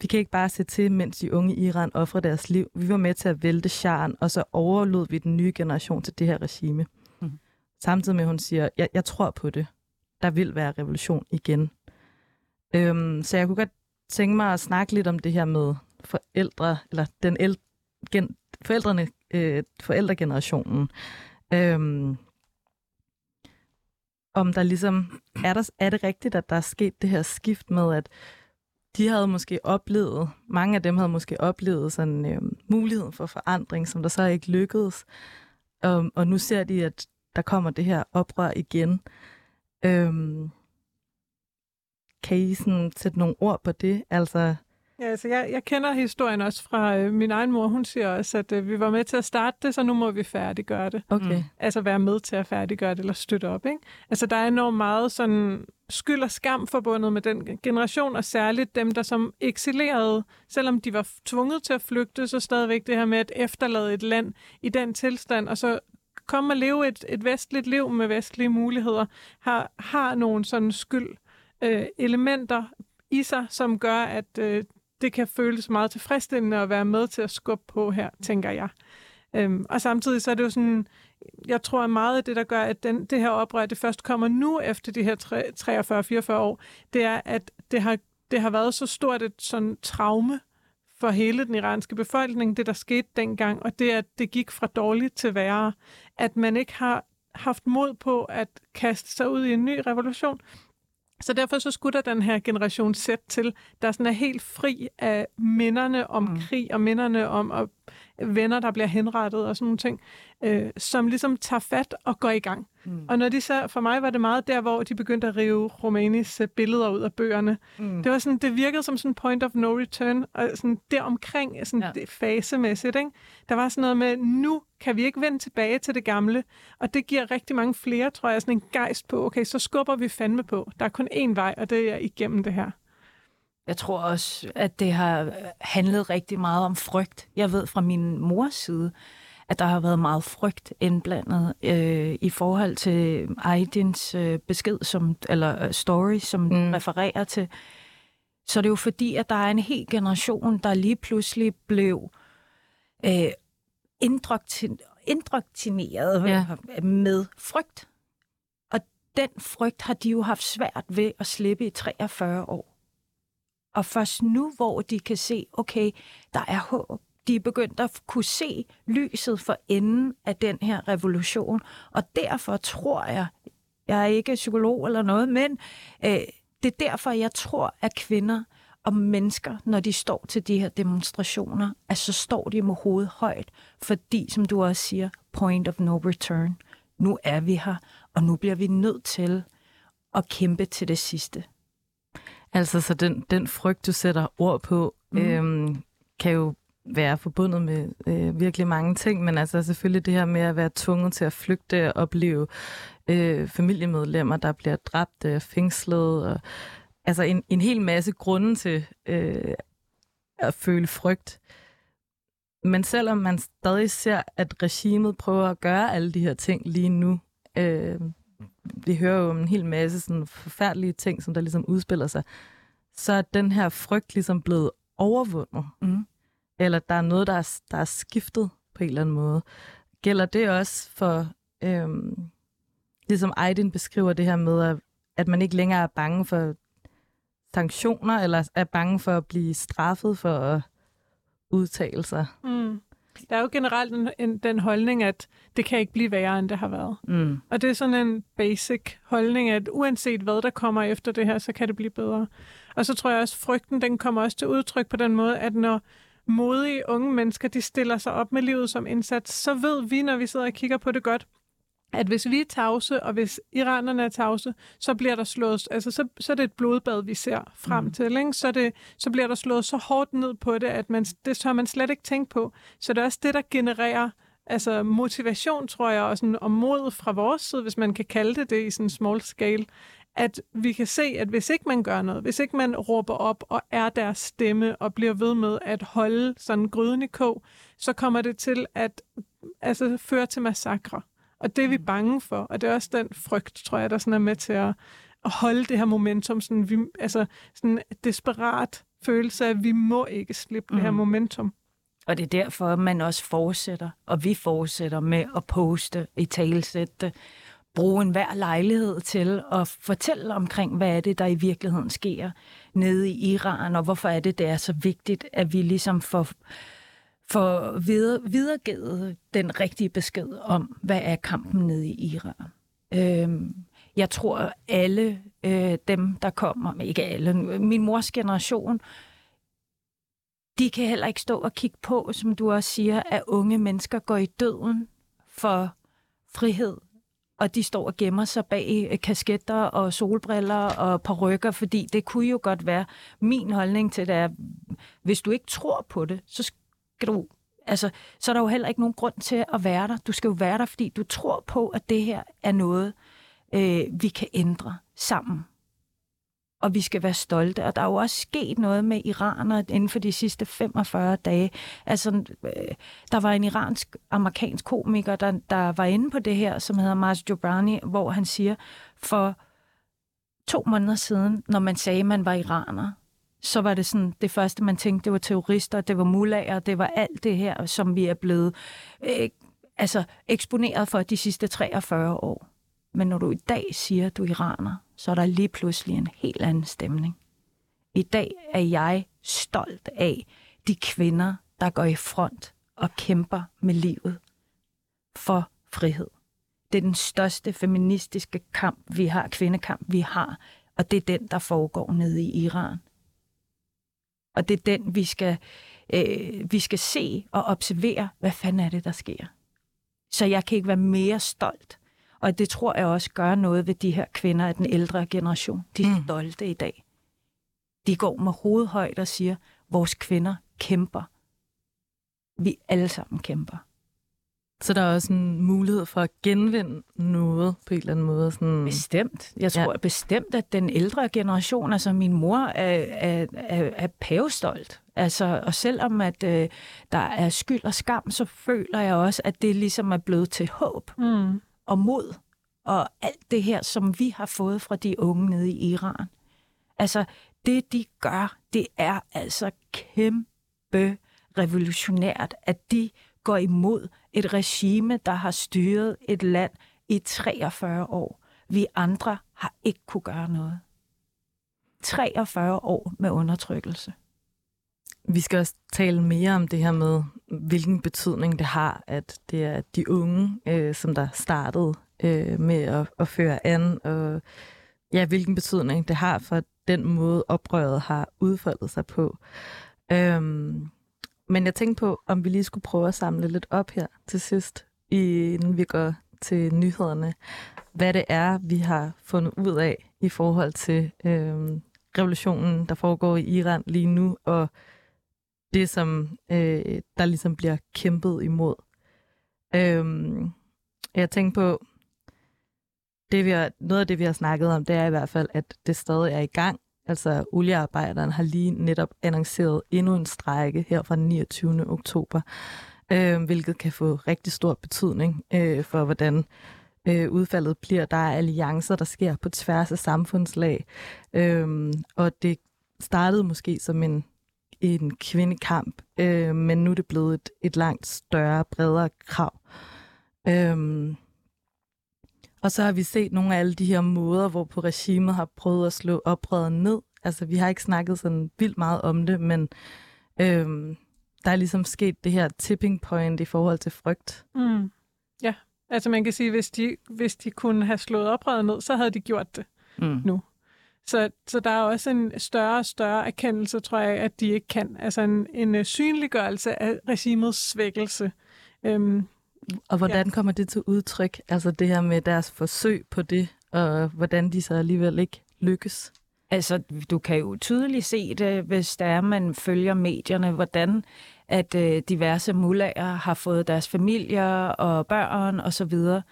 vi kan ikke bare se til, mens de unge i Iran offrer deres liv. Vi var med til at vælte sharen, og så overlod vi den nye generation til det her regime. Mm. Samtidig med, at hun siger, jeg, jeg tror på det. Der vil være revolution igen. Øhm, så jeg kunne godt tænke mig at snakke lidt om det her med forældre, eller den el, gen, forældrene, øh, forældregenerationen. Øhm, om der ligesom, er, der, er det rigtigt, at der er sket det her skift med, at de havde måske oplevet, mange af dem havde måske oplevet sådan øh, muligheden for forandring, som der så ikke lykkedes. Um, og nu ser de, at der kommer det her oprør igen. Øhm, kan I sådan sætte nogle ord på det? Altså... Ja, altså jeg, jeg kender historien også fra øh, min egen mor. Hun siger også, at øh, vi var med til at starte det, så nu må vi færdiggøre det. Okay. Mm. Altså være med til at færdiggøre det eller støtte op. Ikke? Altså der er enormt meget sådan skyld og skam forbundet med den generation, og særligt dem, der som eksilerede, selvom de var tvunget til at flygte, så stadigvæk det her med at efterlade et land i den tilstand, og så komme og leve et, et vestligt liv med vestlige muligheder, har, har nogen sådan skyld øh, elementer i sig, som gør, at øh, det kan føles meget tilfredsstillende at være med til at skubbe på her, tænker jeg. Øhm, og samtidig så er det jo sådan, jeg tror at meget af det, der gør, at den, det her oprør, det først kommer nu efter de her 43-44 år, det er, at det har, det har været så stort et sådan traume for hele den iranske befolkning, det der skete dengang, og det, at det gik fra dårligt til værre, at man ikke har haft mod på at kaste sig ud i en ny revolution, så derfor så skulle der den her generation Z til, der sådan er helt fri af minderne om mm. krig og minderne om at venner, der bliver henrettet og sådan nogle ting, øh, som ligesom tager fat og går i gang. Mm. Og når de så, for mig var det meget der, hvor de begyndte at rive Romanis billeder ud af bøgerne. Mm. Det var sådan, det virkede som sådan point of no return, og sådan der omkring, sådan ja. det fasemæssigt, ikke? Der var sådan noget med, nu kan vi ikke vende tilbage til det gamle, og det giver rigtig mange flere, tror jeg, sådan en gejst på, okay, så skubber vi fandme på. Der er kun én vej, og det er igennem det her. Jeg tror også, at det har handlet rigtig meget om frygt. Jeg ved fra min mors side, at der har været meget frygt indblandet øh, i forhold til Aydins øh, besked, som, eller øh, story, som mm. refererer til. Så det er jo fordi, at der er en hel generation, der lige pludselig blev øh, indoktrineret ja. med frygt. Og den frygt har de jo haft svært ved at slippe i 43 år. Og først nu, hvor de kan se, okay, der er håb, de er begyndt at kunne se lyset for enden af den her revolution. Og derfor tror jeg, jeg er ikke psykolog eller noget, men øh, det er derfor, jeg tror, at kvinder og mennesker, når de står til de her demonstrationer, at så står de med hovedet højt, fordi, som du også siger, point of no return. Nu er vi her, og nu bliver vi nødt til at kæmpe til det sidste. Altså, så den, den frygt, du sætter ord på, mm. øhm, kan jo være forbundet med øh, virkelig mange ting, men altså selvfølgelig det her med at være tvunget til at flygte og opleve øh, familiemedlemmer, der bliver dræbt, øh, fængslet, og, altså en, en hel masse grunde til øh, at føle frygt. Men selvom man stadig ser, at regimet prøver at gøre alle de her ting lige nu, øh, vi hører jo en hel masse sådan forfærdelige ting, som der ligesom udspiller sig, så er den her frygt ligesom blevet overvundet. Mm. Eller der er noget, der er, der er skiftet på en eller anden måde. Gælder det også for, øhm, ligesom Aydin beskriver det her med, at, at man ikke længere er bange for sanktioner, eller er bange for at blive straffet for at udtale sig? Mm. Der er jo generelt en, en, den holdning, at det kan ikke blive værre, end det har været. Mm. Og det er sådan en basic holdning, at uanset hvad der kommer efter det her, så kan det blive bedre. Og så tror jeg også, at frygten den kommer også til udtryk på den måde, at når modige unge mennesker de stiller sig op med livet som indsats, så ved vi, når vi sidder og kigger på det godt, at hvis vi er tavse, og hvis iranerne er tavse, så bliver der slået, altså så, så er det et blodbad, vi ser frem mm. til, ikke? Så, det, så bliver der slået så hårdt ned på det, at man, det tør man slet ikke tænke på. Så det er også det, der genererer altså motivation, tror jeg, og, sådan, og mod fra vores side, hvis man kan kalde det det i sådan en small scale, at vi kan se, at hvis ikke man gør noget, hvis ikke man råber op og er deres stemme og bliver ved med at holde sådan gryden i kog, så kommer det til at altså, føre til massakre. Og det er vi mm. bange for, og det er også den frygt, tror jeg, der sådan er med til at, at holde det her momentum, sådan, vi, altså sådan desperat følelse af, at vi må ikke slippe mm. det her mm. momentum. Og det er derfor, man også fortsætter, og vi fortsætter med at poste, i talesætte, bruge enhver lejlighed til at fortælle omkring, hvad er det, der i virkeligheden sker nede i Iran, og hvorfor er det, det er så vigtigt, at vi ligesom får, får videre, videregivet den rigtige besked om, hvad er kampen nede i Iran. Øhm, jeg tror, alle øh, dem, der kommer, men ikke alle, min mors generation, de kan heller ikke stå og kigge på, som du også siger, at unge mennesker går i døden for frihed og de står og gemmer sig bag øh, kasketter og solbriller og parrykker, fordi det kunne jo godt være min holdning til det er, hvis du ikke tror på det, så skal du altså, så er der jo heller ikke nogen grund til at være der. Du skal jo være der, fordi du tror på, at det her er noget, øh, vi kan ændre sammen og vi skal være stolte. Og der er jo også sket noget med iranere inden for de sidste 45 dage. Altså, øh, der var en iransk-amerikansk komiker, der, der var inde på det her, som hedder Mars Jobrani, hvor han siger, for to måneder siden, når man sagde, at man var iraner, så var det sådan, det første, man tænkte, det var terrorister, det var mullager, det var alt det her, som vi er blevet øh, altså, eksponeret for de sidste 43 år. Men når du i dag siger, at du er iraner, så er der lige pludselig en helt anden stemning. I dag er jeg stolt af de kvinder, der går i front og kæmper med livet for frihed. Det er den største feministiske kamp, vi har, kvindekamp, vi har. Og det er den, der foregår nede i Iran. Og det er den, vi skal, øh, vi skal se og observere, hvad fanden er det, der sker. Så jeg kan ikke være mere stolt. Og det tror jeg også gør noget ved de her kvinder af den ældre generation. De er mm. stolte i dag. De går med hovedhøjt og siger, vores kvinder kæmper. Vi alle sammen kæmper. Så der er også en mulighed for at genvinde noget på en eller anden måde? Sådan... Bestemt. Jeg tror ja. bestemt, at den ældre generation, altså min mor, er, er, er, er pavestolt. Altså, og selvom at øh, der er skyld og skam, så føler jeg også, at det ligesom er blevet til håb mm. og mod. Og alt det her, som vi har fået fra de unge nede i Iran. Altså, det de gør, det er altså kæmpe revolutionært, at de går imod et regime, der har styret et land i 43 år. Vi andre har ikke kunne gøre noget. 43 år med undertrykkelse. Vi skal også tale mere om det her med, hvilken betydning det har, at det er de unge, øh, som der startede øh, med at, at føre an, og ja, hvilken betydning det har for den måde, oprøret har udfoldet sig på. Øhm, men jeg tænkte på, om vi lige skulle prøve at samle lidt op her til sidst, inden vi går til nyhederne. Hvad det er, vi har fundet ud af i forhold til øh, revolutionen, der foregår i Iran lige nu, og det, som øh, der ligesom bliver kæmpet imod. Øh, jeg tænkte på, det vi har, noget af det, vi har snakket om, det er i hvert fald, at det stadig er i gang. Altså, oliearbejderen har lige netop annonceret endnu en strække her fra den 29. oktober, øh, hvilket kan få rigtig stor betydning øh, for, hvordan øh, udfaldet bliver. Der er alliancer, der sker på tværs af samfundslag, øh, og det startede måske som en, en kvindekamp, øh, men nu er det blevet et, et langt større, bredere krav. Øh, og så har vi set nogle af alle de her måder, hvor på regimet har prøvet at slå oprøret ned. Altså, vi har ikke snakket sådan vildt meget om det, men øhm, der er ligesom sket det her tipping point i forhold til frygt. Mm. Ja, altså man kan sige, hvis de, hvis de kunne have slået oprøret ned, så havde de gjort det mm. nu. Så, så der er også en større og større erkendelse, tror jeg, at de ikke kan. Altså en, en øh, synliggørelse af regimets svækkelse. Øhm, og hvordan ja. kommer det til udtryk, altså det her med deres forsøg på det, og hvordan de så alligevel ikke lykkes? Altså, du kan jo tydeligt se det, hvis der er, man følger medierne, hvordan at øh, diverse mullager har fået deres familier og børn og så videre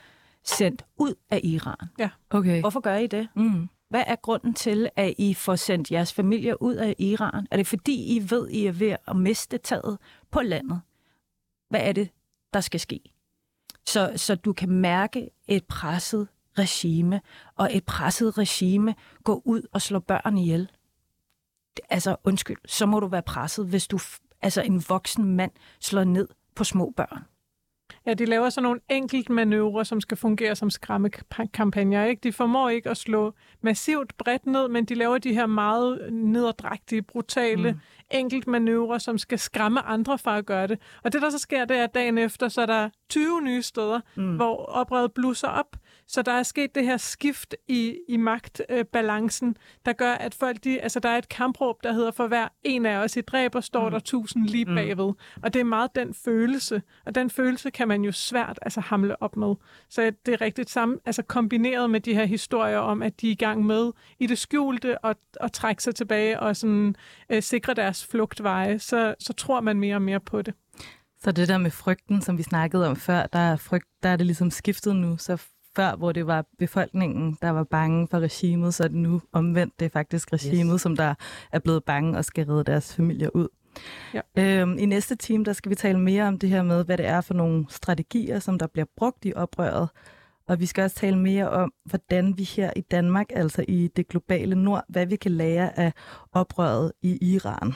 sendt ud af Iran. Ja. Okay. Hvorfor gør I det? Mm. Hvad er grunden til, at I får sendt jeres familier ud af Iran? Er det fordi, I ved, I er ved at miste taget på landet? Hvad er det, der skal ske? Så, så du kan mærke et presset regime, og et presset regime gå ud og slå børn ihjel. Altså, undskyld, så må du være presset, hvis du, altså en voksen mand slår ned på små børn. Ja, de laver sådan nogle enkelt manøvrer, som skal fungere som skræmmekampagner. Ikke? De formår ikke at slå massivt bredt ned, men de laver de her meget nederdrægtige, brutale mm enkelt manøvre, som skal skræmme andre fra at gøre det. Og det, der så sker, det er, at dagen efter, så er der 20 nye steder, mm. hvor oprøret blusser op. Så der er sket det her skift i, i magtbalancen, øh, der gør, at folk, de, altså der er et kampråb, der hedder, for hver en af os i dræber, står mm. der tusind lige mm. bagved. Og det er meget den følelse, og den følelse kan man jo svært altså hamle op med. Så det er rigtigt sammen, altså kombineret med de her historier om, at de er i gang med i det skjulte og, og trække sig tilbage og sådan øh, sikre deres flugtveje, så, så tror man mere og mere på det. Så det der med frygten, som vi snakkede om før, der er, frygt, der er det ligesom skiftet nu, så før, hvor det var befolkningen, der var bange for regimet, så er det nu omvendt. Det er faktisk regimet, yes. som der er blevet bange og skal redde deres familier ud. Ja. Øhm, I næste time, der skal vi tale mere om det her med, hvad det er for nogle strategier, som der bliver brugt i oprøret. Og vi skal også tale mere om, hvordan vi her i Danmark, altså i det globale nord, hvad vi kan lære af oprøret i Iran.